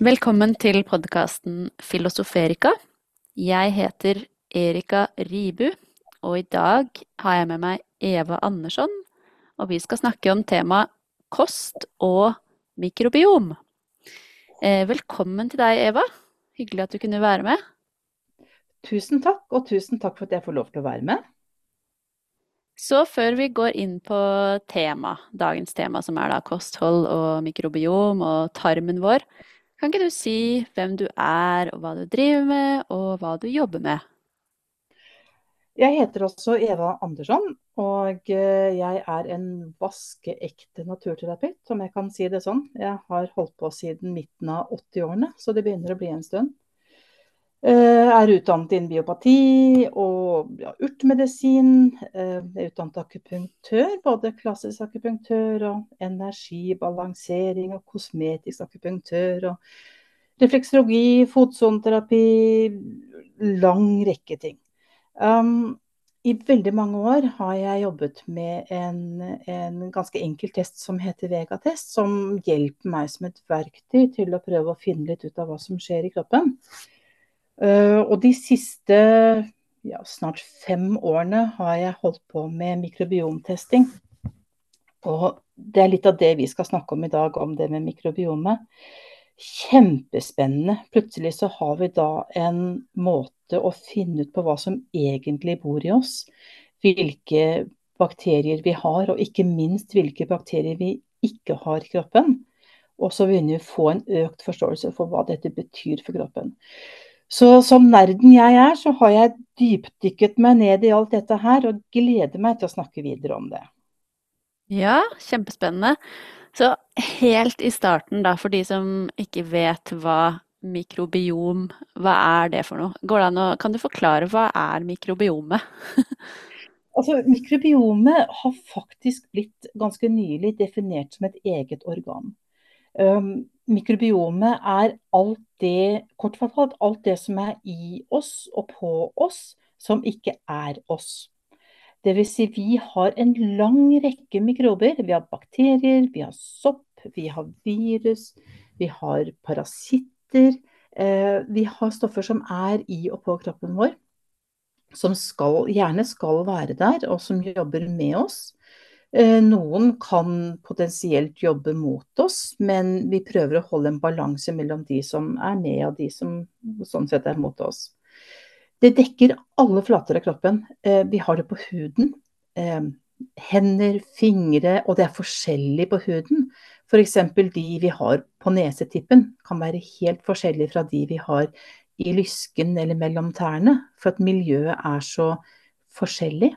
Velkommen til podkasten Filosoferika. Jeg heter Erika Ribu, og i dag har jeg med meg Eva Andersson. Og vi skal snakke om temaet kost og mikrobiom. Eh, velkommen til deg, Eva. Hyggelig at du kunne være med. Tusen takk, og tusen takk for at jeg får lov til å være med. Så før vi går inn på tema, dagens tema som er da kosthold og mikrobiom og tarmen vår, kan ikke du si hvem du er, og hva du driver med, og hva du jobber med? Jeg heter også Eva Andersson, og eh, jeg er en vaskeekte naturterapeut, om jeg kan si det sånn. Jeg har holdt på siden midten av 80-årene, så det begynner å bli en stund. Eh, er utdannet innen biopati og ja, urtemedisin. Eh, er utdannet akupunktør, både klassisk akupunktør og energibalansering og kosmetisk akupunktør. og Refleksologi, fotsoneterapi, lang rekke ting. Um, I veldig mange år har jeg jobbet med en, en ganske enkel test som heter Vegatest, som hjelper meg som et verktøy til å prøve å finne litt ut av hva som skjer i kroppen. Uh, og de siste ja, snart fem årene har jeg holdt på med mikrobiomtesting. Og det er litt av det vi skal snakke om i dag, om det med mikrobiomet. Kjempespennende. Plutselig så har vi da en måte å finne ut på hva som egentlig bor i oss. Hvilke bakterier vi har, og ikke minst hvilke bakterier vi ikke har i kroppen. Og så begynner vi å få en økt forståelse for hva dette betyr for kroppen. Så som nerden jeg er, så har jeg dypdykket meg ned i alt dette her, og gleder meg til å snakke videre om det. Ja, kjempespennende. Så helt i starten, da, for de som ikke vet hva mikrobiom, hva er det for noe? Går å, kan du forklare hva er mikrobiomet? altså, mikrobiomet har faktisk blitt ganske nylig definert som et eget organ. Um, mikrobiomet er alt det, kort fortalt, alt det som er i oss og på oss, som ikke er oss. Dvs. Si vi har en lang rekke mikrober. Vi har bakterier, vi har sopp, vi har virus, vi har parasitter. Eh, vi har stoffer som er i og på kroppen vår, som skal, gjerne skal være der, og som jobber med oss. Eh, noen kan potensielt jobbe mot oss, men vi prøver å holde en balanse mellom de som er med og de som sånn sett er mot oss. Det dekker alle flater av kroppen. Eh, vi har det på huden. Eh, hender, fingre, og det er forskjellig på huden. F.eks. de vi har på nesetippen kan være helt forskjellig fra de vi har i lysken eller mellom tærne, for at miljøet er så forskjellig.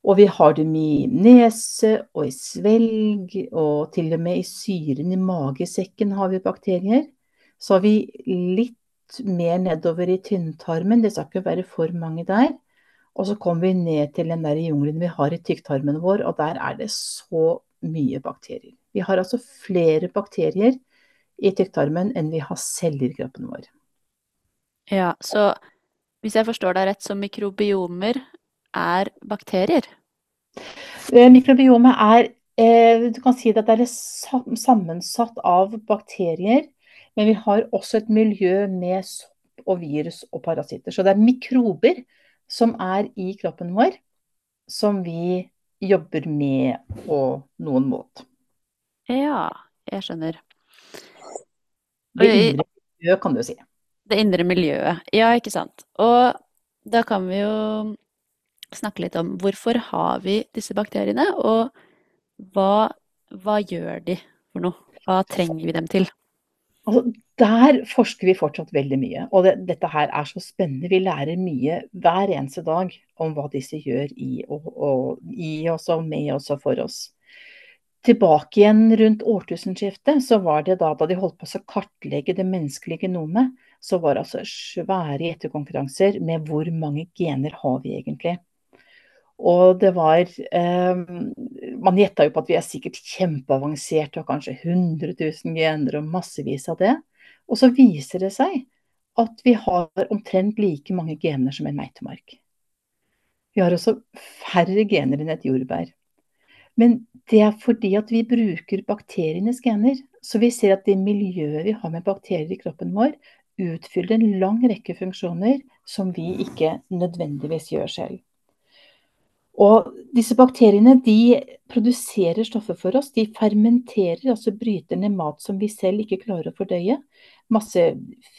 Og vi har dem i nese og i svelg, og til og med i syren i magesekken har vi bakterier. Så har vi litt mer nedover i tynntarmen, det skal ikke være for mange der. Og så kommer vi ned til den der jungelen vi har i tykktarmen vår, og der er det så mye bakterier. Vi har altså flere bakterier i tykktarmen enn vi har celler i kroppen vår. Ja, så hvis jeg forstår deg rett, så mikrobiomer er bakterier? Eh, mikrobiomet er eh, Du kan si at det er sammensatt av bakterier, men vi har også et miljø med sopp og virus og parasitter. Så det er mikrober som er i kroppen vår, som vi jobber med på noen måte. Ja, jeg skjønner. Det indre miljøet, kan du si. Det indre miljøet, ja, ikke sant. Og da kan vi jo snakke litt om hvorfor har vi disse bakteriene, og hva, hva gjør de for noe? Hva trenger vi dem til? Altså, der forsker vi fortsatt veldig mye. Og det, dette her er så spennende. Vi lærer mye hver eneste dag om hva disse gjør i, og, og, i oss og med oss og for oss. Tilbake igjen rundt årtusenskiftet, så var det da, da de holdt på å kartlegge det menneskelige genomet, så var det altså svære gjettekonkurranser med hvor mange gener har vi egentlig. Og det var eh, Man gjetta jo på at vi er sikkert kjempeavanserte og kanskje 100 000 gener og massevis av det. Og så viser det seg at vi har omtrent like mange gener som en meitemark. Vi har også færre gener enn et jordbær. Men det er fordi at vi bruker bakterienes gener. Så vi ser at det miljøet vi har med bakterier i kroppen vår, utfyller en lang rekke funksjoner som vi ikke nødvendigvis gjør selv. Og disse bakteriene de produserer stoffer for oss. De fermenterer, altså bryter ned mat som vi selv ikke klarer å fordøye. Masse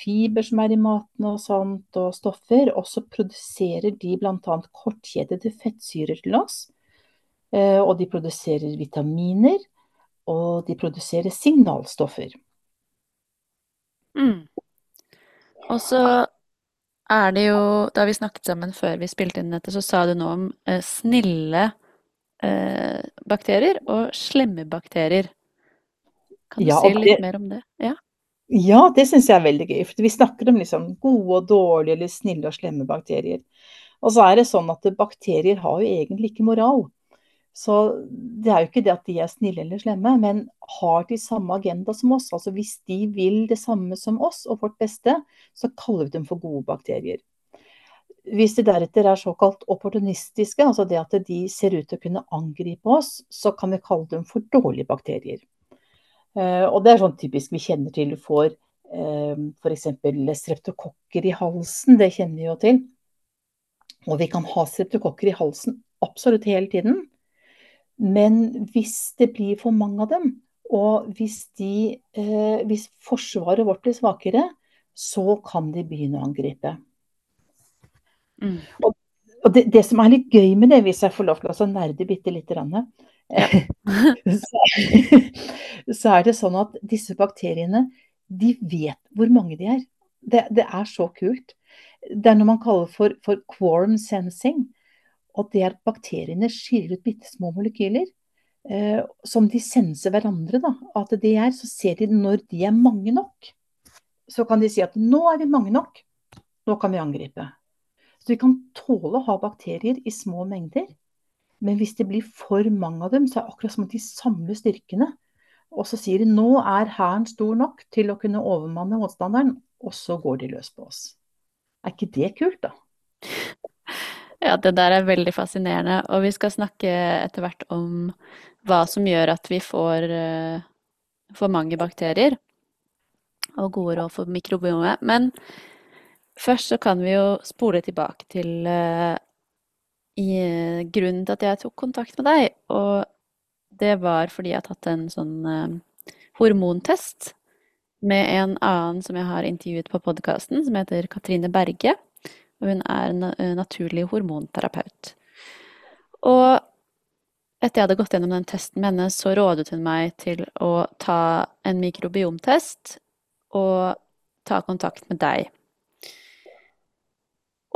fiber som er i maten og sånt, og stoffer. Og så produserer de bl.a. kortkjedede fettsyrer til oss. Eh, og de produserer vitaminer. Og de produserer signalstoffer. Mm. Og så er det jo Da vi snakket sammen før vi spilte inn dette, så sa du noe om eh, snille eh, bakterier og slemme bakterier. Kan du Ja, si litt det, mer om det? Ja. ja, det syns jeg er veldig gøy. For vi snakker om liksom gode og dårlige, eller snille og slemme bakterier. Og så er det sånn at bakterier har jo egentlig ikke moral. Så det er jo ikke det at de er snille eller slemme, men har de samme agenda som oss. Altså hvis de vil det samme som oss og vårt beste, så kaller vi dem for gode bakterier. Hvis de deretter er såkalt opportunistiske, altså det at de ser ut til å kunne angripe oss, så kan vi kalle dem for dårlige bakterier. Eh, og det er sånn typisk vi kjenner til får uh, f.eks. streptokokker i halsen, det kjenner vi jo til. Og vi kan ha streptokokker i halsen absolutt hele tiden. Men hvis det blir for mange av dem, og hvis, de, eh, hvis forsvaret vårt blir svakere, så kan de begynne å angripe. Mm. Og, og det, det, som er litt gøy med det, hvis jeg får lov til å nerde bitte lite grann, så, så er det sånn at disse bakteriene, de vet hvor mange de er. Det, det er så kult. Det er noe man kaller for, for quorum sensing. Og det er at bakteriene skiller ut bitte små molekyler eh, som de senser hverandre. Da. At det er, så ser de når de er mange nok, så kan de si at nå er vi mange nok, nå kan vi angripe. Så vi kan tåle å ha bakterier i små mengder. Men hvis det blir for mange av dem, så er det akkurat som at de samler styrkene. Og så sier de nå er hæren stor nok til å kunne overmanne motstanderen, og så går de løs på oss. Er ikke det kult, da? Ja, det der er veldig fascinerende. Og vi skal snakke etter hvert om hva som gjør at vi får uh, for mange bakterier. Og gode råd for mikrobiomet. Men først så kan vi jo spole tilbake til uh, uh, grunnen til at jeg tok kontakt med deg. Og det var fordi jeg har tatt en sånn hormontest med en annen som jeg har intervjuet på podkasten, som heter Katrine Berge. Og hun er en eh, naturlig hormonterapeut. Og etter jeg hadde gått gjennom den testen med henne, så rådet hun meg til å ta en mikrobiomtest og ta kontakt med deg.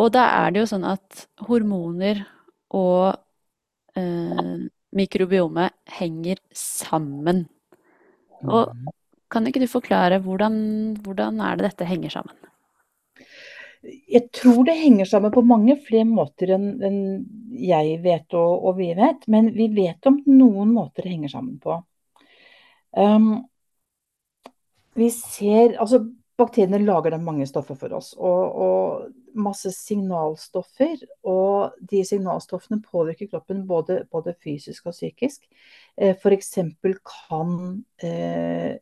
Og da er det jo sånn at hormoner og eh, mikrobiomet henger sammen. Og Mm. kan ikke du forklare hvordan, hvordan er det dette henger sammen? Jeg tror det henger sammen på mange flere måter enn, enn jeg vet og, og, vi vet. Men vi vet om noen måter det henger sammen på. Um, vi ser, altså Bakteriene lager da mange stoffer for oss, og, og masse signalstoffer. Og de signalstoffene påvirker kroppen både, både fysisk og psykisk. Eh, F.eks. kan eh,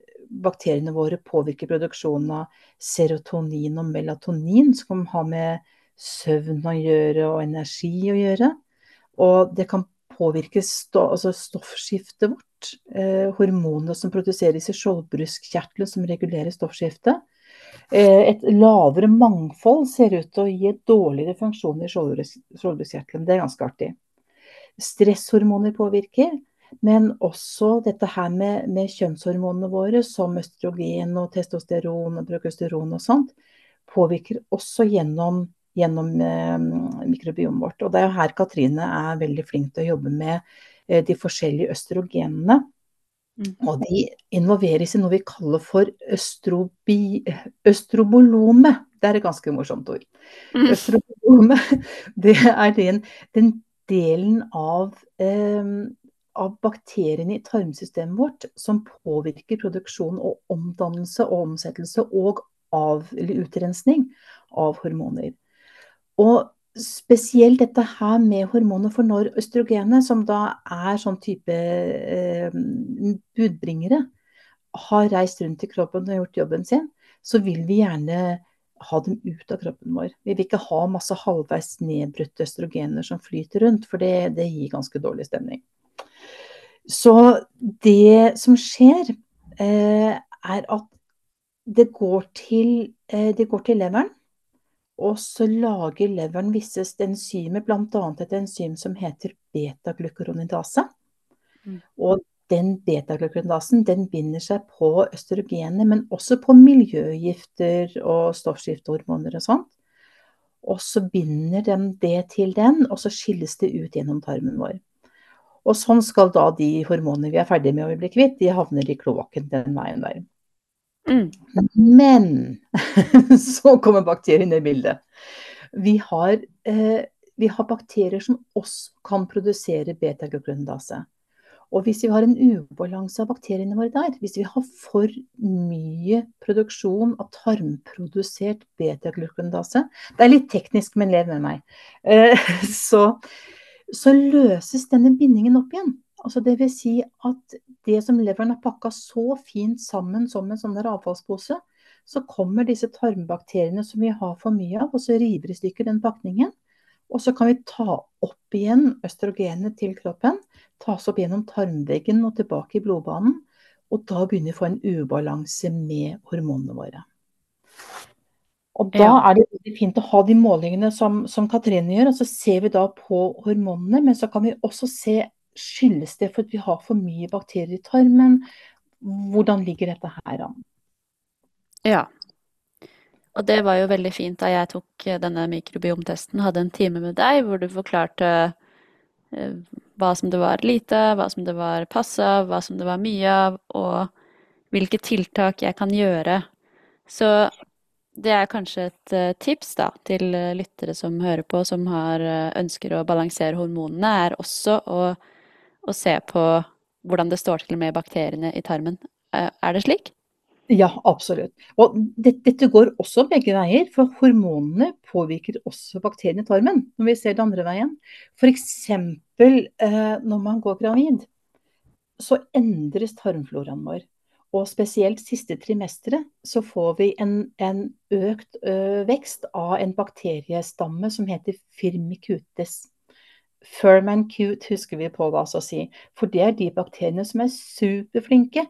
bakteriene våre påvirker produksjonen av serotonin og melatonin, som har med søvn å gjøre og energi å gjøre. Og det kan påvirke altså stoffskiftet vårt. Eh, hormonene som produseres i skjoldbruskkjertelen som regulerer stoffskiftet. Eh, et lavere mangfold ser ut til å gi dårligere funksjon i skjoldbruskkjertelen. Det er ganske artig. Stresshormoner påvirker. Men også dette her med, med, kjønnshormonene våre, som østrogen og testosteron og progesteron og sånt, påvirker også gjennom, gjennom eh, mikrobiomet vårt. Og det er jo her Katrine er veldig flink til å jobbe med eh, de forskjellige østrogenene. Mm. Og de involveres i noe vi kaller for østrobi, østrobolome. Det er et ganske morsomt ord. Mm. Østrobolome, det er den, den delen av eh, av bakteriene i tarmsystemet vårt som påvirker produksjon og omdannelse og omsettelse og av, eller utrensning av hormoner. Og spesielt dette her med hormoner for når østrogenet, som da er sånn type eh, budbringere, har reist rundt i kroppen og gjort jobben sin, så vil vi gjerne ha dem ut av kroppen vår. Vi vil ikke ha masse halvveis nedbrutte østrogener som flyter rundt, for det, det gir ganske dårlig stemning. Så det som skjer, eh, er at det går, til, eh, det går til leveren. Og så lager leveren visse enzymer, bl.a. et enzym som heter beta-glukuronidase. Mm. Og den beta-glukonidasen den binder seg på østrogenet, men også på miljøgifter og stoffskiftehormoner og sånt. Og så binder de det til den, og så skilles det ut gjennom tarmen vår. Og sånn skal da de hormonene vi er ferdige med og vi bli kvitt, de havner i kloakken den veien der. Mm. Men så kommer bakteriene i bildet. Vi har, eh, vi har, bakterier som også kan produsere beta-glukuronidase. Og hvis vi har en ubalanse av bakteriene våre der, hvis vi har for mye produksjon av tarmprodusert beta-glukonidase Det er litt teknisk, men lev med meg. Eh, så, så løses denne bindingen opp igjen. Altså vil si at det som leveren har pakka så fint sammen som en sånn avfallspose, så kommer disse tarmbakteriene som vi har for mye av, og så river i stykker den pakningen. Og så kan vi ta opp igjen østrogenet til kroppen tas opp gjennom tarmveggen og tilbake i blodbanen. Og da begynner vi å få en ubalanse med hormonene våre. Og da ja. er det veldig fint å ha de målingene som, som Katrine gjør. Og så ser vi da på hormonene, men så kan vi også se skyldes det for at vi har for mye bakterier i tarmen. Hvordan ligger dette her an? Ja. Og det var jo veldig fint da jeg tok denne mikrobiomtesten, hadde en time med deg hvor du forklarte Eh, hva som det var lite, hva som det var passe av, hva som det var mye av, og hvilke tiltak jeg kan gjøre. Så det er kanskje et uh, tips da, til uh, lyttere som hører på, som har, uh, ønsker å balansere hormonene, er også å, å, se på hvordan det står til med bakteriene i tarmen. er det slik? Ja, absolutt. Og det, dette går også begge veier, for hormonene påvirker også bakteriene i tarmen. Når vi ser det andre veien. F.eks. Eh, når man går gravid, så endres tarmfloraen vår. Og spesielt siste trimesteret så får vi en, en økt ø, vekst av en bakteriestamme som heter firmicutes. Furman cute husker vi på hva å si. For det er de bakteriene som er superflinke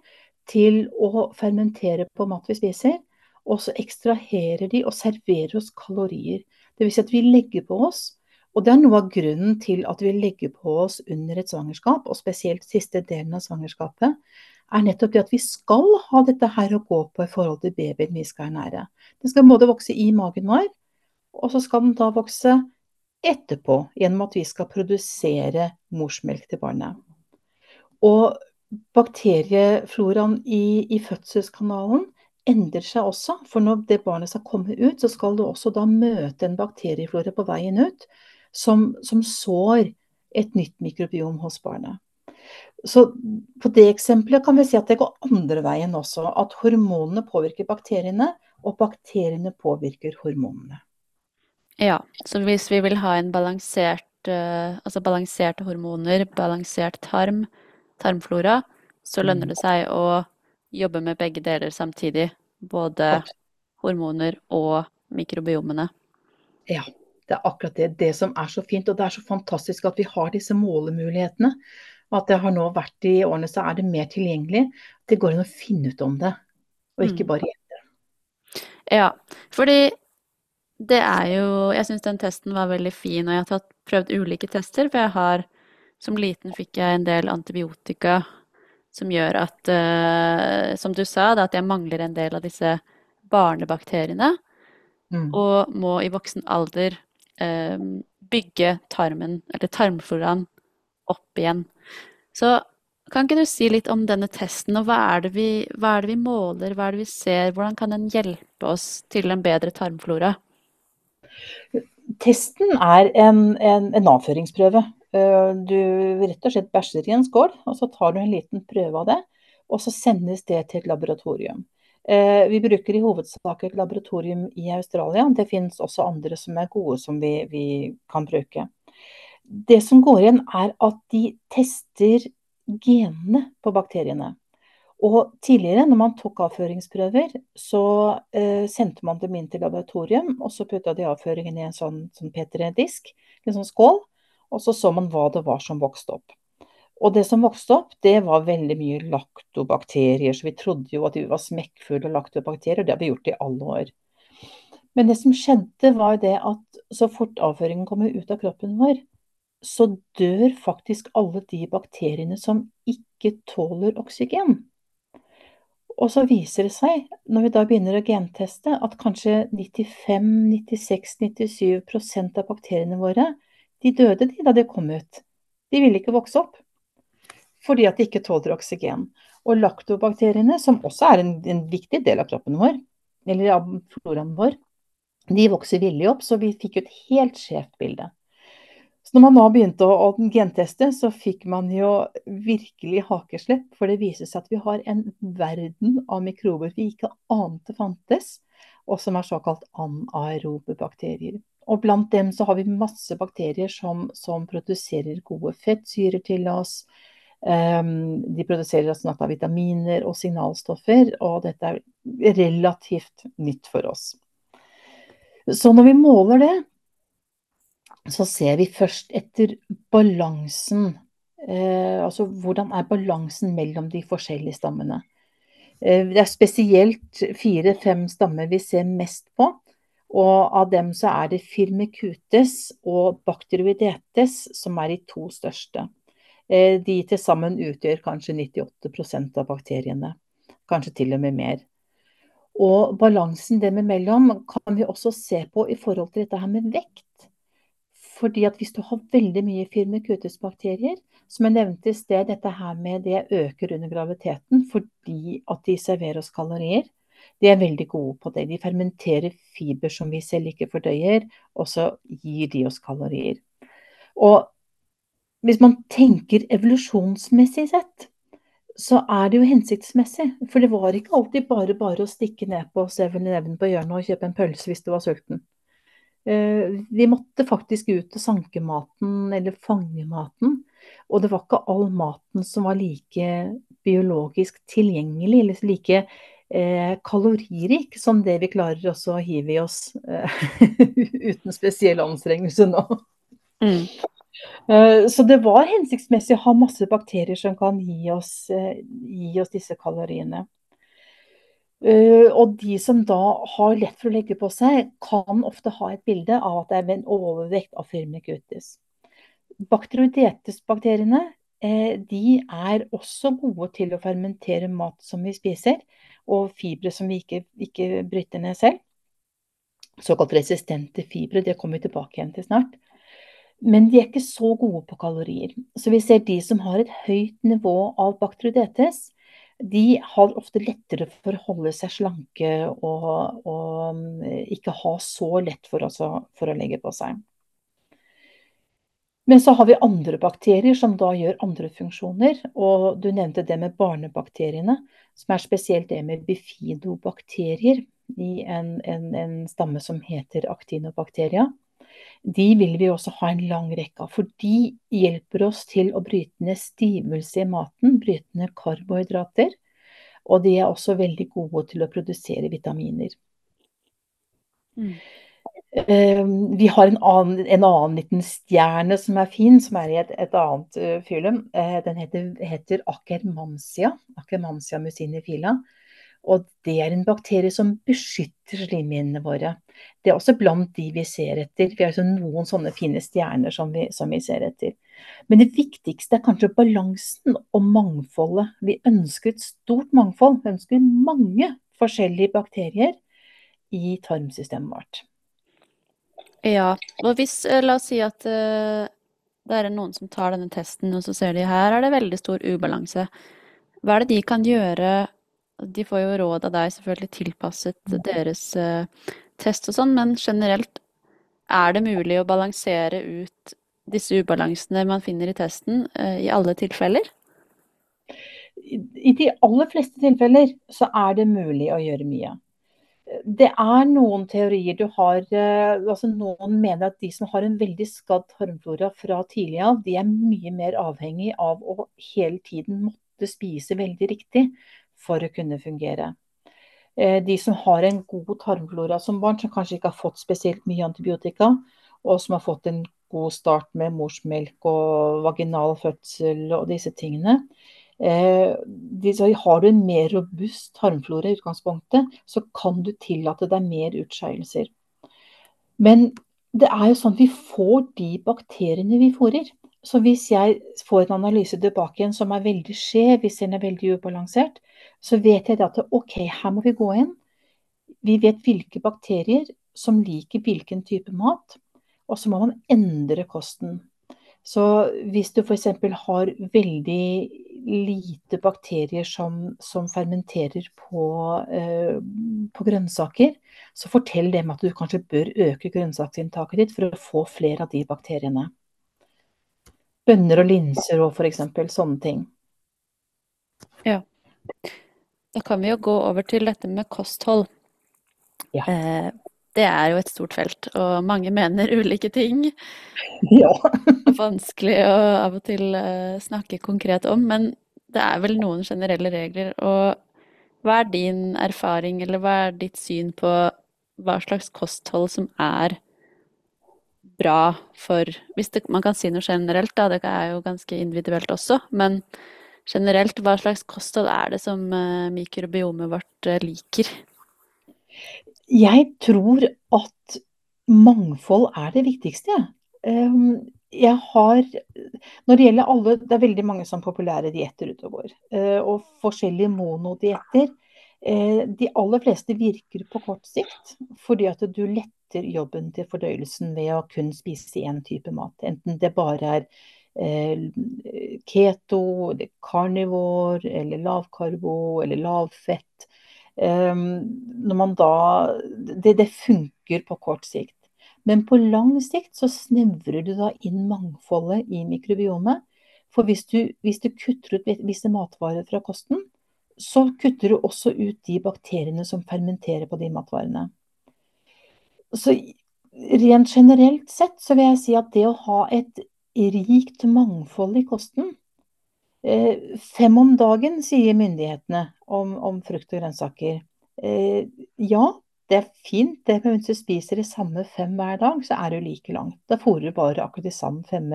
til å fermentere på mat vi spiser. Og så ekstraherer de og serverer oss kalorier. Dvs. Si at vi legger på oss. Og det er noe av grunnen til at vi legger på oss under et svangerskap, og spesielt siste delen av svangerskapet, er nettopp det at vi skal ha dette her å gå på i forhold til babyen vi skal ernære. Den skal både vokse i magen vår, og så skal den da vokse etterpå gjennom at vi skal produsere morsmelk til barnet. Og bakteriefloraen i, i, fødselskanalen endrer seg også. For når det barnet skal komme ut, så skal det også da møte en bakterieflora på veien ut som, som sår et nytt mikrobiom hos barnet. Så på det eksempelet kan vi si at det går andre veien også. At hormonene påvirker bakteriene, og bakteriene påvirker hormonene. Ja, så hvis vi vil ha en balansert, uh, altså balanserte hormoner, balansert tarm, tarmflora, så lønner det seg å jobbe med begge deler samtidig. Både hormoner og mikrobiomene. Ja, det er akkurat det. Det som er så fint. Og det er så fantastisk at vi har disse målemulighetene. Og at det har nå vært i årene så er det mer tilgjengelig. Det går an å finne ut om det, og ikke mm. bare gjette. Ja, fordi det er jo Jeg syns den testen var veldig fin, og jeg har tatt, prøvd ulike tester. For jeg har som liten fikk jeg en del antibiotika som gjør at, uh, som du sa, da, at jeg mangler en del av disse barnebakteriene. Mm. Og må i voksen alder uh, bygge tarmen, eller tarmfloraen, opp igjen. Så kan ikke du si litt om denne testen, og hva er, vi, hva er det vi måler, hva er det vi ser, hvordan kan den hjelpe oss til en bedre tarmflora? Testen er en, en, en avføringsprøve. Eh, du rett og slett bæsjer i en skål, og så tar du en liten prøve av det. Og så sendes det til et laboratorium. Eh, vi bruker i hovedsak et laboratorium i Australia. Det finnes også andre som er gode som vi, vi kan bruke. Det som går igjen, er at de tester genene på bakteriene. Og tidligere, når man tok avføringsprøver, så eh, sendte man dem inn til laboratorium, og så putta de avføringen i en sånn, sånn P3-disk, en sånn skål, og så så man hva det var som vokste opp. Og det som vokste opp, det var veldig mye laktobakterier, så vi trodde jo at de var smekkfulle laktobakterier, og det har vi gjort i alle år. Men det som skjedde, var det at så fort avføringen kommer ut av kroppen vår, så dør faktisk alle de bakteriene som ikke tåler oksygen. Og så viser det seg, når vi da begynner å genteste, at kanskje 95, 96, 97% av bakteriene våre, de døde de da de kom ut. De ville ikke vokse opp. Fordi at de ikke tåler oksygen. Og laktobakteriene, som også er en, en viktig del av kroppen vår, eller av floraen vår, de vokser villig opp, så vi fikk jo et helt skjevt bilde. Så når man nå begynte å, å genteste, så fikk man jo virkelig hakeslepp. For det viser seg at vi har en verden av mikrober vi ikke ante fantes, og som er såkalt anaerobe bakterier. Og blant dem så har vi masse bakterier som, som produserer gode fettsyrer til oss. Um, de produserer snart av vitaminer og signalstoffer, og dette er relativt nytt for oss. Så når vi måler det, så ser vi først etter balansen. Eh, altså hvordan er balansen mellom de forskjellige stammene. Eh, det er spesielt fire-fem stammer vi ser mest på. Og av dem så er det firmicutes og bakteroidetes som er de to største. Eh, de til sammen utgjør kanskje 98% av bakteriene. Kanskje til og med mer. Og balansen dem imellom kan vi også se på i forhold til dette her med vekt. Fordi at hvis du har veldig mye firmicutes-bakterier, som jeg nevnte i sted, dette her med det øker under graviditeten fordi at de serverer oss kalorier. De er veldig gode på det. De fermenterer fiber som vi selv ikke fordøyer, og så gir de oss kalorier. Og hvis man tenker evolusjonsmessig sett, så er det jo hensiktsmessig. For det var ikke alltid bare bare å stikke ned på 7-Eleven på hjørnet og kjøpe en pølse hvis du var sulten. Eh, vi måtte faktisk ut og sanke maten, eller fange maten. Og det var ikke all maten som var like biologisk tilgjengelig, eller like eh, kaloririk som det vi klarer også å hive i oss eh, uten spesiell anstrengelse nå. Mm. Eh, så det var hensiktsmessig å ha masse bakterier som kan gi oss, eh, gi oss disse kaloriene. Uh, og de som da har lett for å legge på seg, kan ofte ha et bilde av at det er en overvekt av firmicutes. Bakteroidetes-bakteriene eh, de er også gode til å fermentere mat som vi spiser, og fibre som vi ikke, ikke bryter ned selv. Såkalt resistente fibre, det kommer vi tilbake igjen til snart. Men de er ikke så gode på kalorier. Så vi ser de som har et høyt nivå av bakteroidetes, de har ofte lettere for å holde seg slanke og, og mm, ikke ha så lett for, også, for, å legge på seg. Men så har vi andre bakterier som da gjør andre funksjoner. Og du nevnte det med barnebakteriene, som er spesielt det med bifidobakterier i en, en, en stamme som heter actinobacteria. De vil vi også ha en lang rekke av, for de hjelper oss til å bryte ned stivelse i maten, bryte ned karbohydrater. Og de er også veldig gode til å produsere vitaminer. Mm. Uh, vi har en annen, en annen, liten stjerne som er fin, som er i et, et annet uh, fylum. Uh, den heter, heter Akermansia. Akermansia musinifila. Og det er en bakterie som beskytter slimhinnene våre. Det er også blant de vi ser etter. Vi har altså noen sånne fine stjerner som vi, som vi, ser etter. Men det viktigste er kanskje balansen og mangfoldet. Vi ønsker et stort mangfold. Vi ønsker mange forskjellige bakterier i tarmsystemet vårt. Ja, og hvis eh, La oss si at uh, det er noen som tar denne testen, og så ser de her er det veldig stor ubalanse. Hva er det de kan gjøre de får jo råd av deg, selvfølgelig tilpasset deres uh, test og sånn, men generelt er det mulig å balansere ut disse ubalansene man finner i testen, uh, i alle tilfeller? I de aller fleste tilfeller så er det mulig å gjøre mye. Det er noen teorier du har altså Noen mener at de som har en veldig skadd tarmflora fra tidlig av, de er mye mer avhengig av å hele tiden måtte spise veldig riktig for å kunne fungere. De som har en god tarmflora som barn, som kanskje ikke har fått spesielt mye antibiotika, og som har fått en god start med morsmelk og vaginal fødsel og disse tingene, har du en mer robust tarmflora i utgangspunktet, så kan du tillate deg mer utskeielser. Men det er jo sånn at vi får de bakteriene vi fôrer. Så hvis jeg får en analyse tilbake igjen som er veldig skjev, hvis den er veldig ubalansert, så vet jeg at OK, her må vi gå inn. Vi vet hvilke bakterier som liker hvilken type mat, og så må man endre kosten. Så hvis du f.eks. har veldig lite bakterier som, som fermenterer på, eh, på, grønnsaker, så fortell dem at du kanskje bør øke grønnsaksinntaket ditt for å få flere av de bakteriene. Bønner og linser og f.eks. sånne ting. Ja. Da kan vi jo gå over til dette med kosthold. Ja. Eh, det er jo et stort felt, og mange mener ulike ting. Ja. Vanskelig å av og til uh, snakke konkret om, men det er vel noen generelle regler. Og hva er din erfaring, eller hva er ditt syn på hva slags kosthold som er bra for Hvis det, man kan si noe generelt, da, det er jo ganske individuelt også, men generelt, hva slags kosthold er det som uh, mikrobiomet vårt uh, liker? Jeg tror at mangfold er det viktigste. jeg. jeg har Når det gjelder alle Det er veldig mange som populære dietter ute og går. Eh, og forskjellige monodietter. Eh, de aller fleste virker på kort sikt fordi at du letter jobben til fordøyelsen ved å kun spise én type mat. Enten det bare er eh, keto, eller carnivore, eller lavkarbo, eller lavfett. Ehm, når man da det, det funker på kort sikt. Men på lang sikt så snevrer du da inn mangfoldet i mikrobiomet. For hvis du, hvis du kutter ut visse matvarer fra kosten, så kutter du også ut de bakteriene som fermenterer på de matvarene. Så rent generelt sett så vil jeg si at det å ha et rikt mangfold i kosten, Eh, fem om dagen, sier myndighetene om, om frukt og grønnsaker. Eh, ja, det er fint, det, men hvis du spiser de samme fem hver dag, så er det jo like langt. Da fôrer du bare akkurat de samme fem,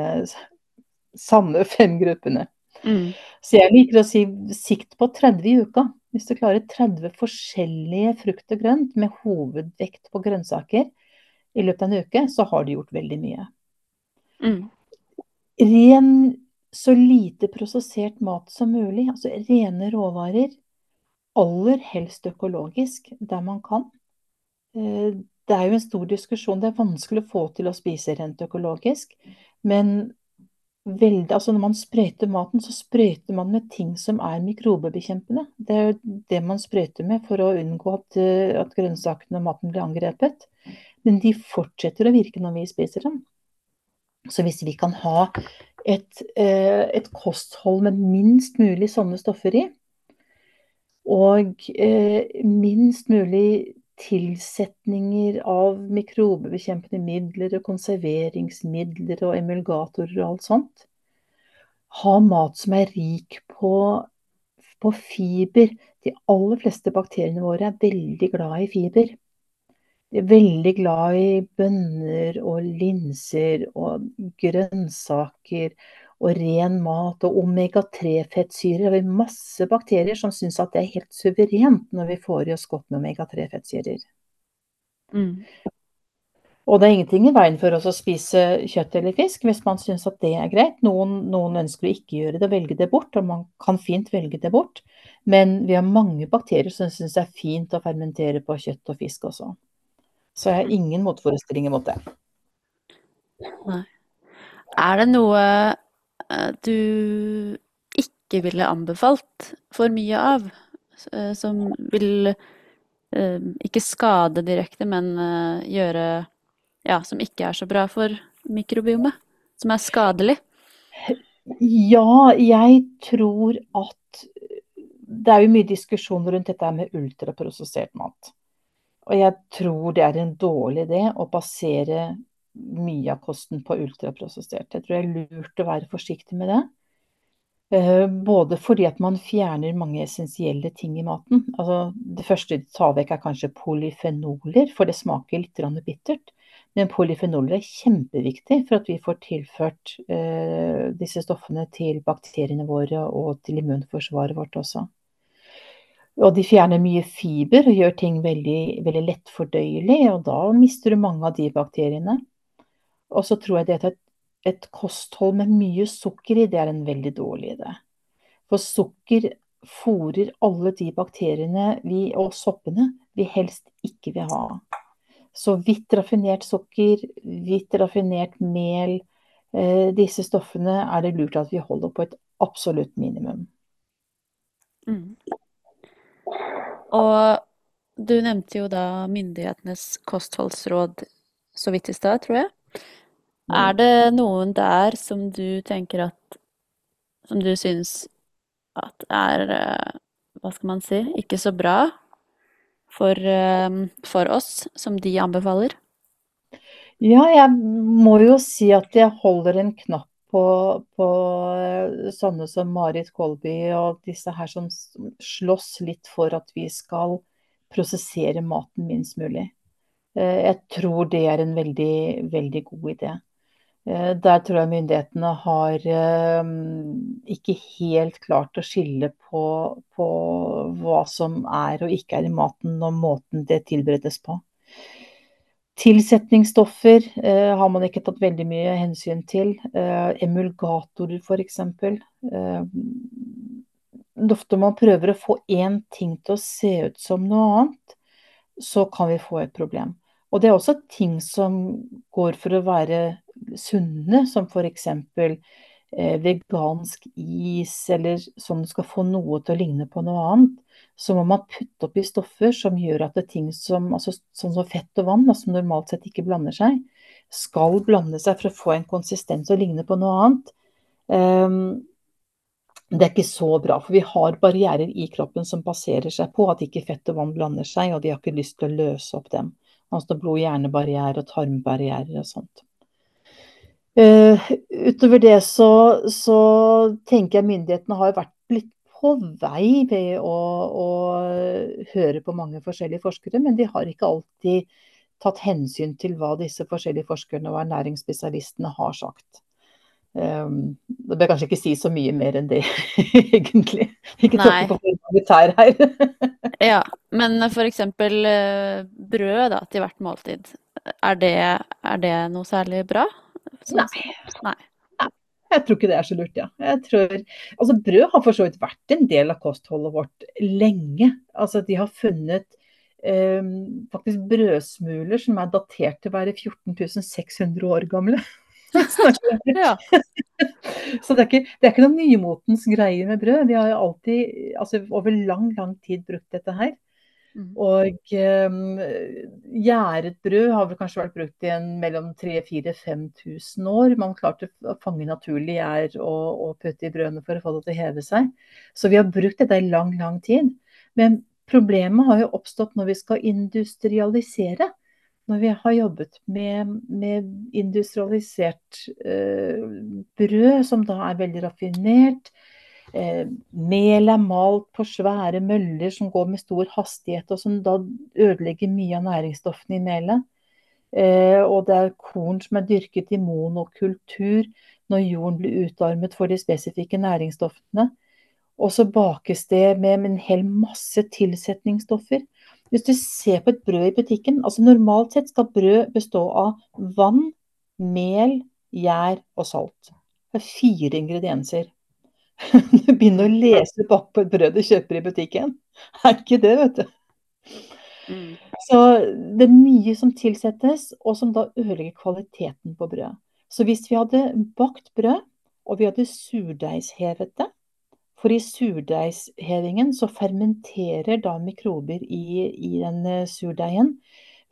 samme fem gruppene. Mm. Så jeg liker å si sikt på 30 i uka. Hvis du klarer 30 forskjellige frukt og grønt med hovedvekt på grønnsaker i løpet av en uke, så har du gjort veldig mye. Mm. Ren så lite prosessert mat som mulig. Altså rene råvarer. Aller helst økologisk der man kan. Eh, det er jo en stor diskusjon. Det er vanskelig å få til å spise rent økologisk. Men veldig, altså når man sprøyter maten, så sprøyter man med ting som er mikrobebekjempende. Det er jo det man sprøyter med for å unngå at, eh, at grønnsakene og maten blir angrepet. Men de fortsetter å virke når vi spiser dem. Så hvis vi kan ha et, eh, et kosthold med minst mulig sånne stoffer i, og eh, minst mulig tilsetninger av mikrobebekjempende midler og konserveringsmidler og emulgatorer og alt sånt. Ha mat som er rik på, på fiber. De aller fleste bakteriene våre er veldig glad i fiber. De er veldig glad i bønner og linser og grønnsaker og ren mat og omega-3-fettsyrer. Det er masse bakterier som syns at det er helt suverent når vi får i oss godt med omega-3-fettsyrer. Mm. Og det er ingenting i veien for oss å spise kjøtt eller fisk hvis man syns at det er greit. Noen, noen, ønsker å ikke gjøre det og velge det bort, og man kan fint velge det bort. Men vi har mange bakterier som syns det er fint å fermentere på kjøtt og fisk også. Så jeg har ingen motforestillinger mot det. Nei. Er det noe eh, du ikke ville anbefalt for mye av? Eh, som vil eh, ikke skade direkte, men gjøre Ja, som ikke er så bra for mikrobiomet? Som er skadelig? Ja, jeg tror at det er jo mye diskusjon rundt dette med ultraprosessert mat. Og jeg tror det er en dårlig idé å basere mye av kosten på ultraprosessert. Jeg tror det er lurt å være forsiktig med det. Eh, både fordi at man fjerner mange essensielle ting i maten. Altså, det første de tar vekk er kanskje polyfenoler, for det smaker litt bittert. Men polyfenoler er kjempeviktig for at vi får tilført eh, disse stoffene til bakteriene våre og til immunforsvaret vårt også. Og de fjerner mye fiber og gjør ting veldig, veldig lettfordøyelig, og da mister du mange av de bakteriene. Og så tror jeg det at et, et kosthold med mye sukker i, det er en veldig dårlig idé. For sukker fòrer alle de bakteriene vi, og soppene vi helst ikke vil ha. Så hvitt raffinert sukker, hvitt raffinert mel, eh, disse stoffene er det lurt at vi holder på et absolutt minimum. Mm. Og du nevnte jo da myndighetenes kostholdsråd så vidt i stad, tror jeg. Er det noen der som du tenker at Som du syns at er eh, Hva skal man si ikke så bra for, eh, for oss, som de anbefaler? Ja, jeg må jo si at jeg holder en knapp på, på eh, sånne som Marit Kolby og disse her som slåss litt for at vi skal prosessere maten minst mulig. Jeg tror det er en veldig, veldig god idé. Eh, der tror jeg myndighetene har eh, ikke helt klart å skille på, på, hva som er og ikke er i maten, og måten det tilberedes på. Tilsetningsstoffer eh, har man ikke tatt veldig mye hensyn til. Eh, emulgatorer f.eks. Eh, ofte man prøver å få én ting til å se ut som noe annet, så kan vi få et problem. Og det er også ting som går for å være sunne, som f.eks. Eh, vegansk is, eller sånn du skal få noe til å ligne på noe annet, så må man putte oppi stoffer som gjør at ting som, altså, sånn som fett og vann, da, som normalt sett ikke blander seg, skal blande seg for å få en konsistens og ligne på noe annet. Um, det er ikke så bra, for vi har barrierer i kroppen som baserer seg på at ikke fett og vann blander seg, og de har ikke lyst til å løse opp dem. Altså blod-hjernebarriere og tarmbarrierer og sånt. Uh, utover det så, så, tenker jeg myndighetene har vært litt på vei ved å, å, høre på mange forskjellige forskere, men de har ikke alltid tatt hensyn til hva disse forskjellige forskerne og ernæringsspesialistene har sagt. Um, det bør kanskje ikke si så mye mer enn det, egentlig. Ikke tråkke på militær her. ja, men f.eks. Eh, brød da, til hvert måltid. Er det, er det noe særlig bra? Nei. Nei. Jeg tror ikke det er så lurt, ja. Jeg tror, altså Brød har for så vidt vært en del av kostholdet vårt lenge. Altså De har funnet eh, faktisk brødsmuler som er datert til å være 14 år gamle. ja. så det er, ikke, det er ikke noen nymotens greie med brød. Vi har jo alltid, altså over lang, lang tid brukt dette her. Mm. Og um, gjæret brød har vel kanskje vært brukt i en mellom 3000-5000 år. Man klarte å fange naturlig gjær og, og, putte i brødene for å få det til å heve seg. Så vi har brukt dette i lang, lang tid. Men problemet har jo oppstått når vi skal industrialisere. Når vi har jobbet med, med industrialisert uh, brød, som da er veldig raffinert, Eh, mel er malt på svære møller som går med stor hastighet, og som da ødelegger mye av næringsstoffene i melet. Eh, og det er korn som er dyrket i monokultur når jorden blir utarmet for de spesifikke næringsstoffene. Og så bakes det med en hel masse tilsetningsstoffer. Hvis du ser på et brød i butikken, altså normalt sett skal brød bestå av vann, mel, gjær og salt. Det er fire ingredienser. Du begynner å lese bak på et brød du kjøper i butikken. Er ikke det, vet du. Mm. Så det er mye som tilsettes, og som da ødelegger kvaliteten på brødet. Så hvis vi hadde bakt brød, og vi hadde surdeigshevet det, for i surdeigshevingen så fermenterer da mikrober i, i den eh, surdeigen.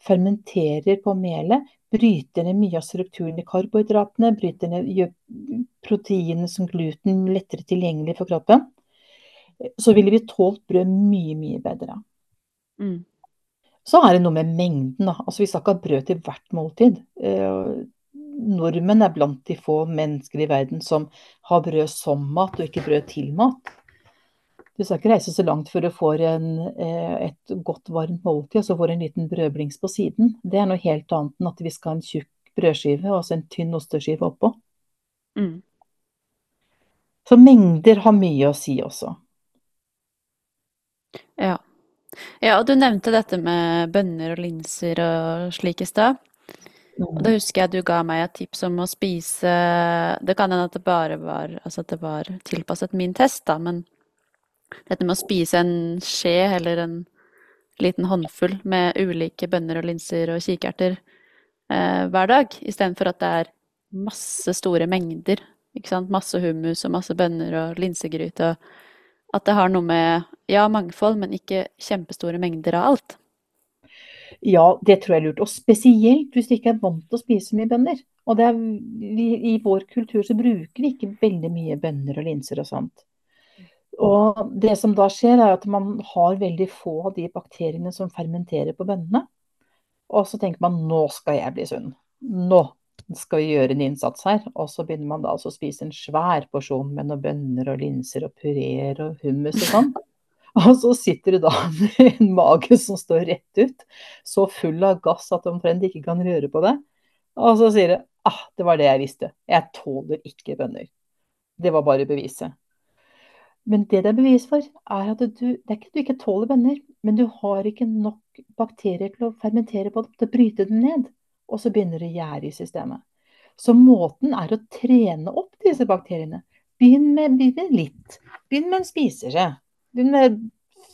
Fermenterer på melet, bryter ned mye av strukturen i karbohydratene, bryter ned, gjør proteinene som gluten lettere tilgjengelig for kroppen. så ville vi tålt brød mye, mye bedre. Mm. Så er det noe med mengden. Altså, vi skal ikke ha brød til hvert måltid. Eh, nordmenn er blant de få mennesker i verden som har brød som mat, og ikke brød til mat. Du skal ikke reise så langt før du får en, eh, et godt, varmt måltid, og så får du en liten brødblings på siden. Det er noe helt annet enn at vi skal ha en tjukk brødskive og så en tynn osteskive oppå. Mm. Så mengder har mye å si også. Ja. Ja, og du nevnte dette med bønner og linser og slik i stad. Og da husker jeg du ga meg et tips om å spise Det kan hende at det bare var Altså at det var tilpasset min test, da, men dette med å spise en skje eller en liten håndfull med ulike bønner og linser og kikerter eh, hver dag, istedenfor at det er masse store mengder. Ikke sant? Masse hummus og masse bønner og linsegryte. Og at det har noe med ja, mangfold, men ikke kjempestore mengder av alt. Ja, det tror jeg er lurt. Og spesielt hvis du ikke er vant til å spise mye bønner. Og er, vi, I vår kultur så bruker vi ikke veldig mye bønner og linser og sånt. Og det som da skjer, er at man har veldig få av de bakteriene som fermenterer på bønnene. Og så tenker man nå skal jeg bli sunn. Nå skal vi gjøre en innsats her. Og så begynner man da altså å spise en svær porsjon med noen bønner og linser og pureer og hummus og sånn. Og så sitter du da med en mage som står rett ut, så full av gass at du omtrent ikke kan røre på det. Og så sier du ah, det var det jeg visste. Jeg tåler ikke bønner. Det var bare beviset. Men det det er bevis for, er at du, det er ikke du ikke tåler bønner, men du har ikke nok bakterier til å fermentere på dem, til å bryte dem ned. Og så begynner det å gjære i systemet. Så måten er å trene opp disse bakteriene. Begynn med, begynn med litt. Begynn med en spiseskje. Begynn med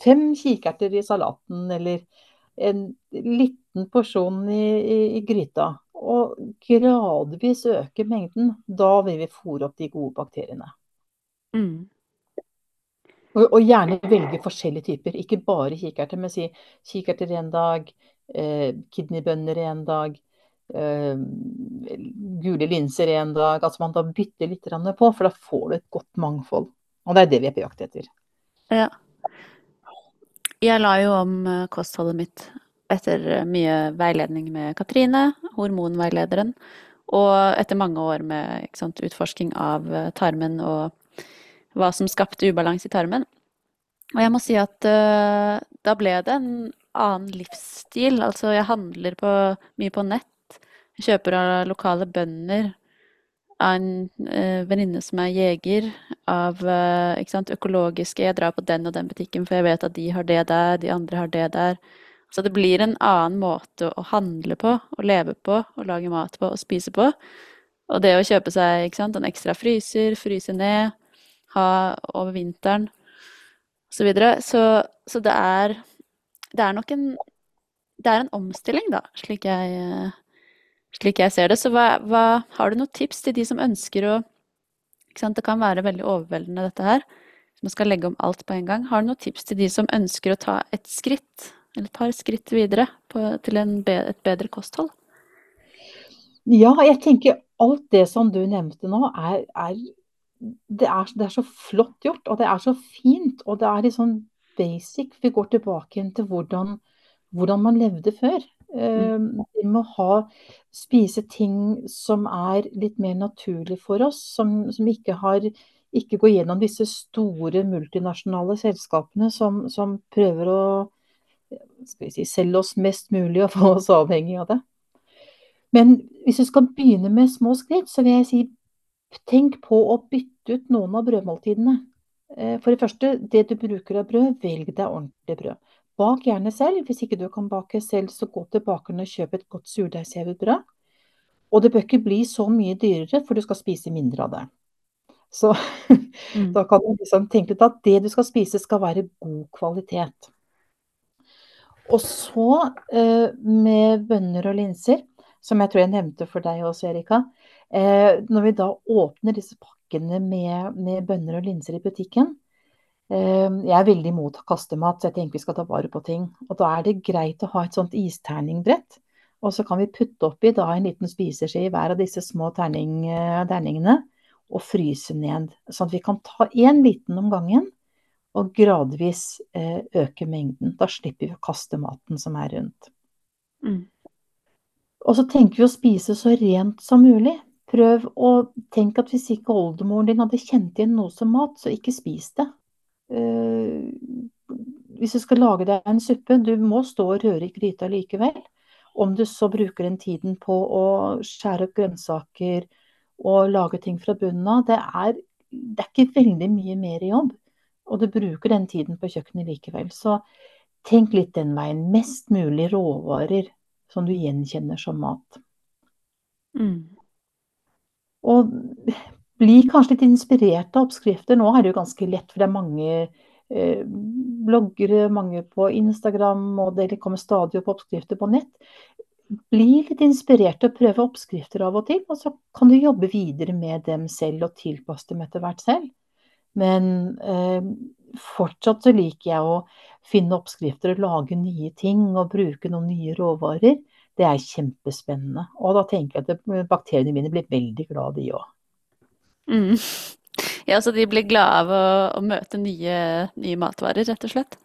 fem kikerter i salaten, eller en liten porsjon i, i, i gryta. Og gradvis øke mengden. Da vil vi fòre opp de gode bakteriene. Mm. Og, og, gjerne velge forskjellige typer, ikke bare kikerter, men si kikerter en dag, eh, kidneybønner en dag, eh, gule linser en dag. Altså man da bytter litt på, for da får du et godt mangfold. Og det er det vi er på jakt etter. Ja. Jeg la jo om eh, kostholdet mitt etter eh, mye veiledning med Katrine, hormonveilederen, og etter mange år med sant, utforsking av eh, tarmen og hva som skapte ubalanse i tarmen. Og jeg må si at uh, da ble det en annen livsstil. Altså, jeg handler på, mye på nett. Jeg kjøper av lokale bønder. Av en uh, venninne som er jeger. Av uh, sant, økologiske. Jeg drar på den og den butikken, for jeg vet at de har det der, de andre har det der. Så det blir en annen måte å handle på, å leve på, å lage mat på og spise på. Og det å kjøpe seg sant, en ekstra fryser, fryse ned ha over vinteren osv. Så, videre. så Så det er Det er nok en Det er en omstilling, da, slik jeg, slik jeg ser det. Så hva, hva, har du noen tips til de som ønsker å Det kan være veldig overveldende, dette her. Hvis man skal legge om alt på en gang. Har du noen tips til de som ønsker å ta et skritt, eller et par skritt videre på, til en, et bedre kosthold? Ja, jeg tenker alt det som du nevnte nå, er, er det er, det er, så flott gjort, og det er så fint. Og det er litt sånn basic. Vi går tilbake til hvordan, hvordan man levde før. Mm. Vi må ha, spise ting som er litt mer naturlig for oss, som, som ikke, har, ikke går gjennom disse store multinasjonale selskapene som, som prøver å si, selge oss mest mulig og få oss avhengig av det. Men hvis du skal begynne med små skritt, så vil jeg si tenk på å bytte ut noen av brødmåltidene. Eh, for det første, det du bruker av brød, velg deg ordentlig brød. Bak gjerne selv. Hvis ikke du kan bake selv, så gå til bakeren og kjøp et godt surdeigshevet brød. Og det bør ikke bli så mye dyrere, for du skal spise mindre av det. Så mm. da kan du liksom tenke deg at det du skal spise, skal være god kvalitet. Og så eh, med bønner og linser, som jeg tror jeg nevnte for deg også, Erika. Eh, når vi da åpner disse pakkene pakkene med, med bønner og linser i butikken. Ehm, jeg er veldig imot kastemat, så jeg tenker vi skal ta vare på ting. Og da er det greit å ha et sånt isterningbrett. Og så kan vi putte oppi da en liten spiseskje i hver av disse små terning, terningene og fryse ned. Sånn at vi kan ta én liten om gangen. og gradvis eh, øke mengden. Da slipper vi å kaste maten som er rundt. Mm. Og så tenker vi å spise så rent som mulig. Prøv å tenke at hvis ikke oldemoren din hadde kjent igjen noe som mat, så ikke spis det. Uh, hvis du skal lage deg en suppe, du må stå og røre i gryta likevel. Om du så bruker den tiden på å skjære opp grønnsaker og lage ting fra bunnen av, det er, det er ikke veldig mye mer jobb. Og du bruker den tiden på kjøkkenet likevel. Så tenk litt den veien. Mest mulig råvarer som du gjenkjenner som mat. Mm. Og bli kanskje litt inspirert av oppskrifter. Nå er det jo ganske lett, for det er mange eh, bloggere, mange på Instagram, og det kommer stadig opp oppskrifter på nett. Bli litt inspirert og prøve oppskrifter av og til, og så kan du jobbe videre med dem selv og tilpasse dem etter hvert selv. Men eh, fortsatt så liker jeg å finne oppskrifter og lage nye ting og bruke noen nye råvarer. Det er kjempespennende. Og da tenker jeg at bakteriene mine blir veldig glad, de òg. Mm. Ja, så de blir glade av å, å møte nye, nye, matvarer, rett og slett?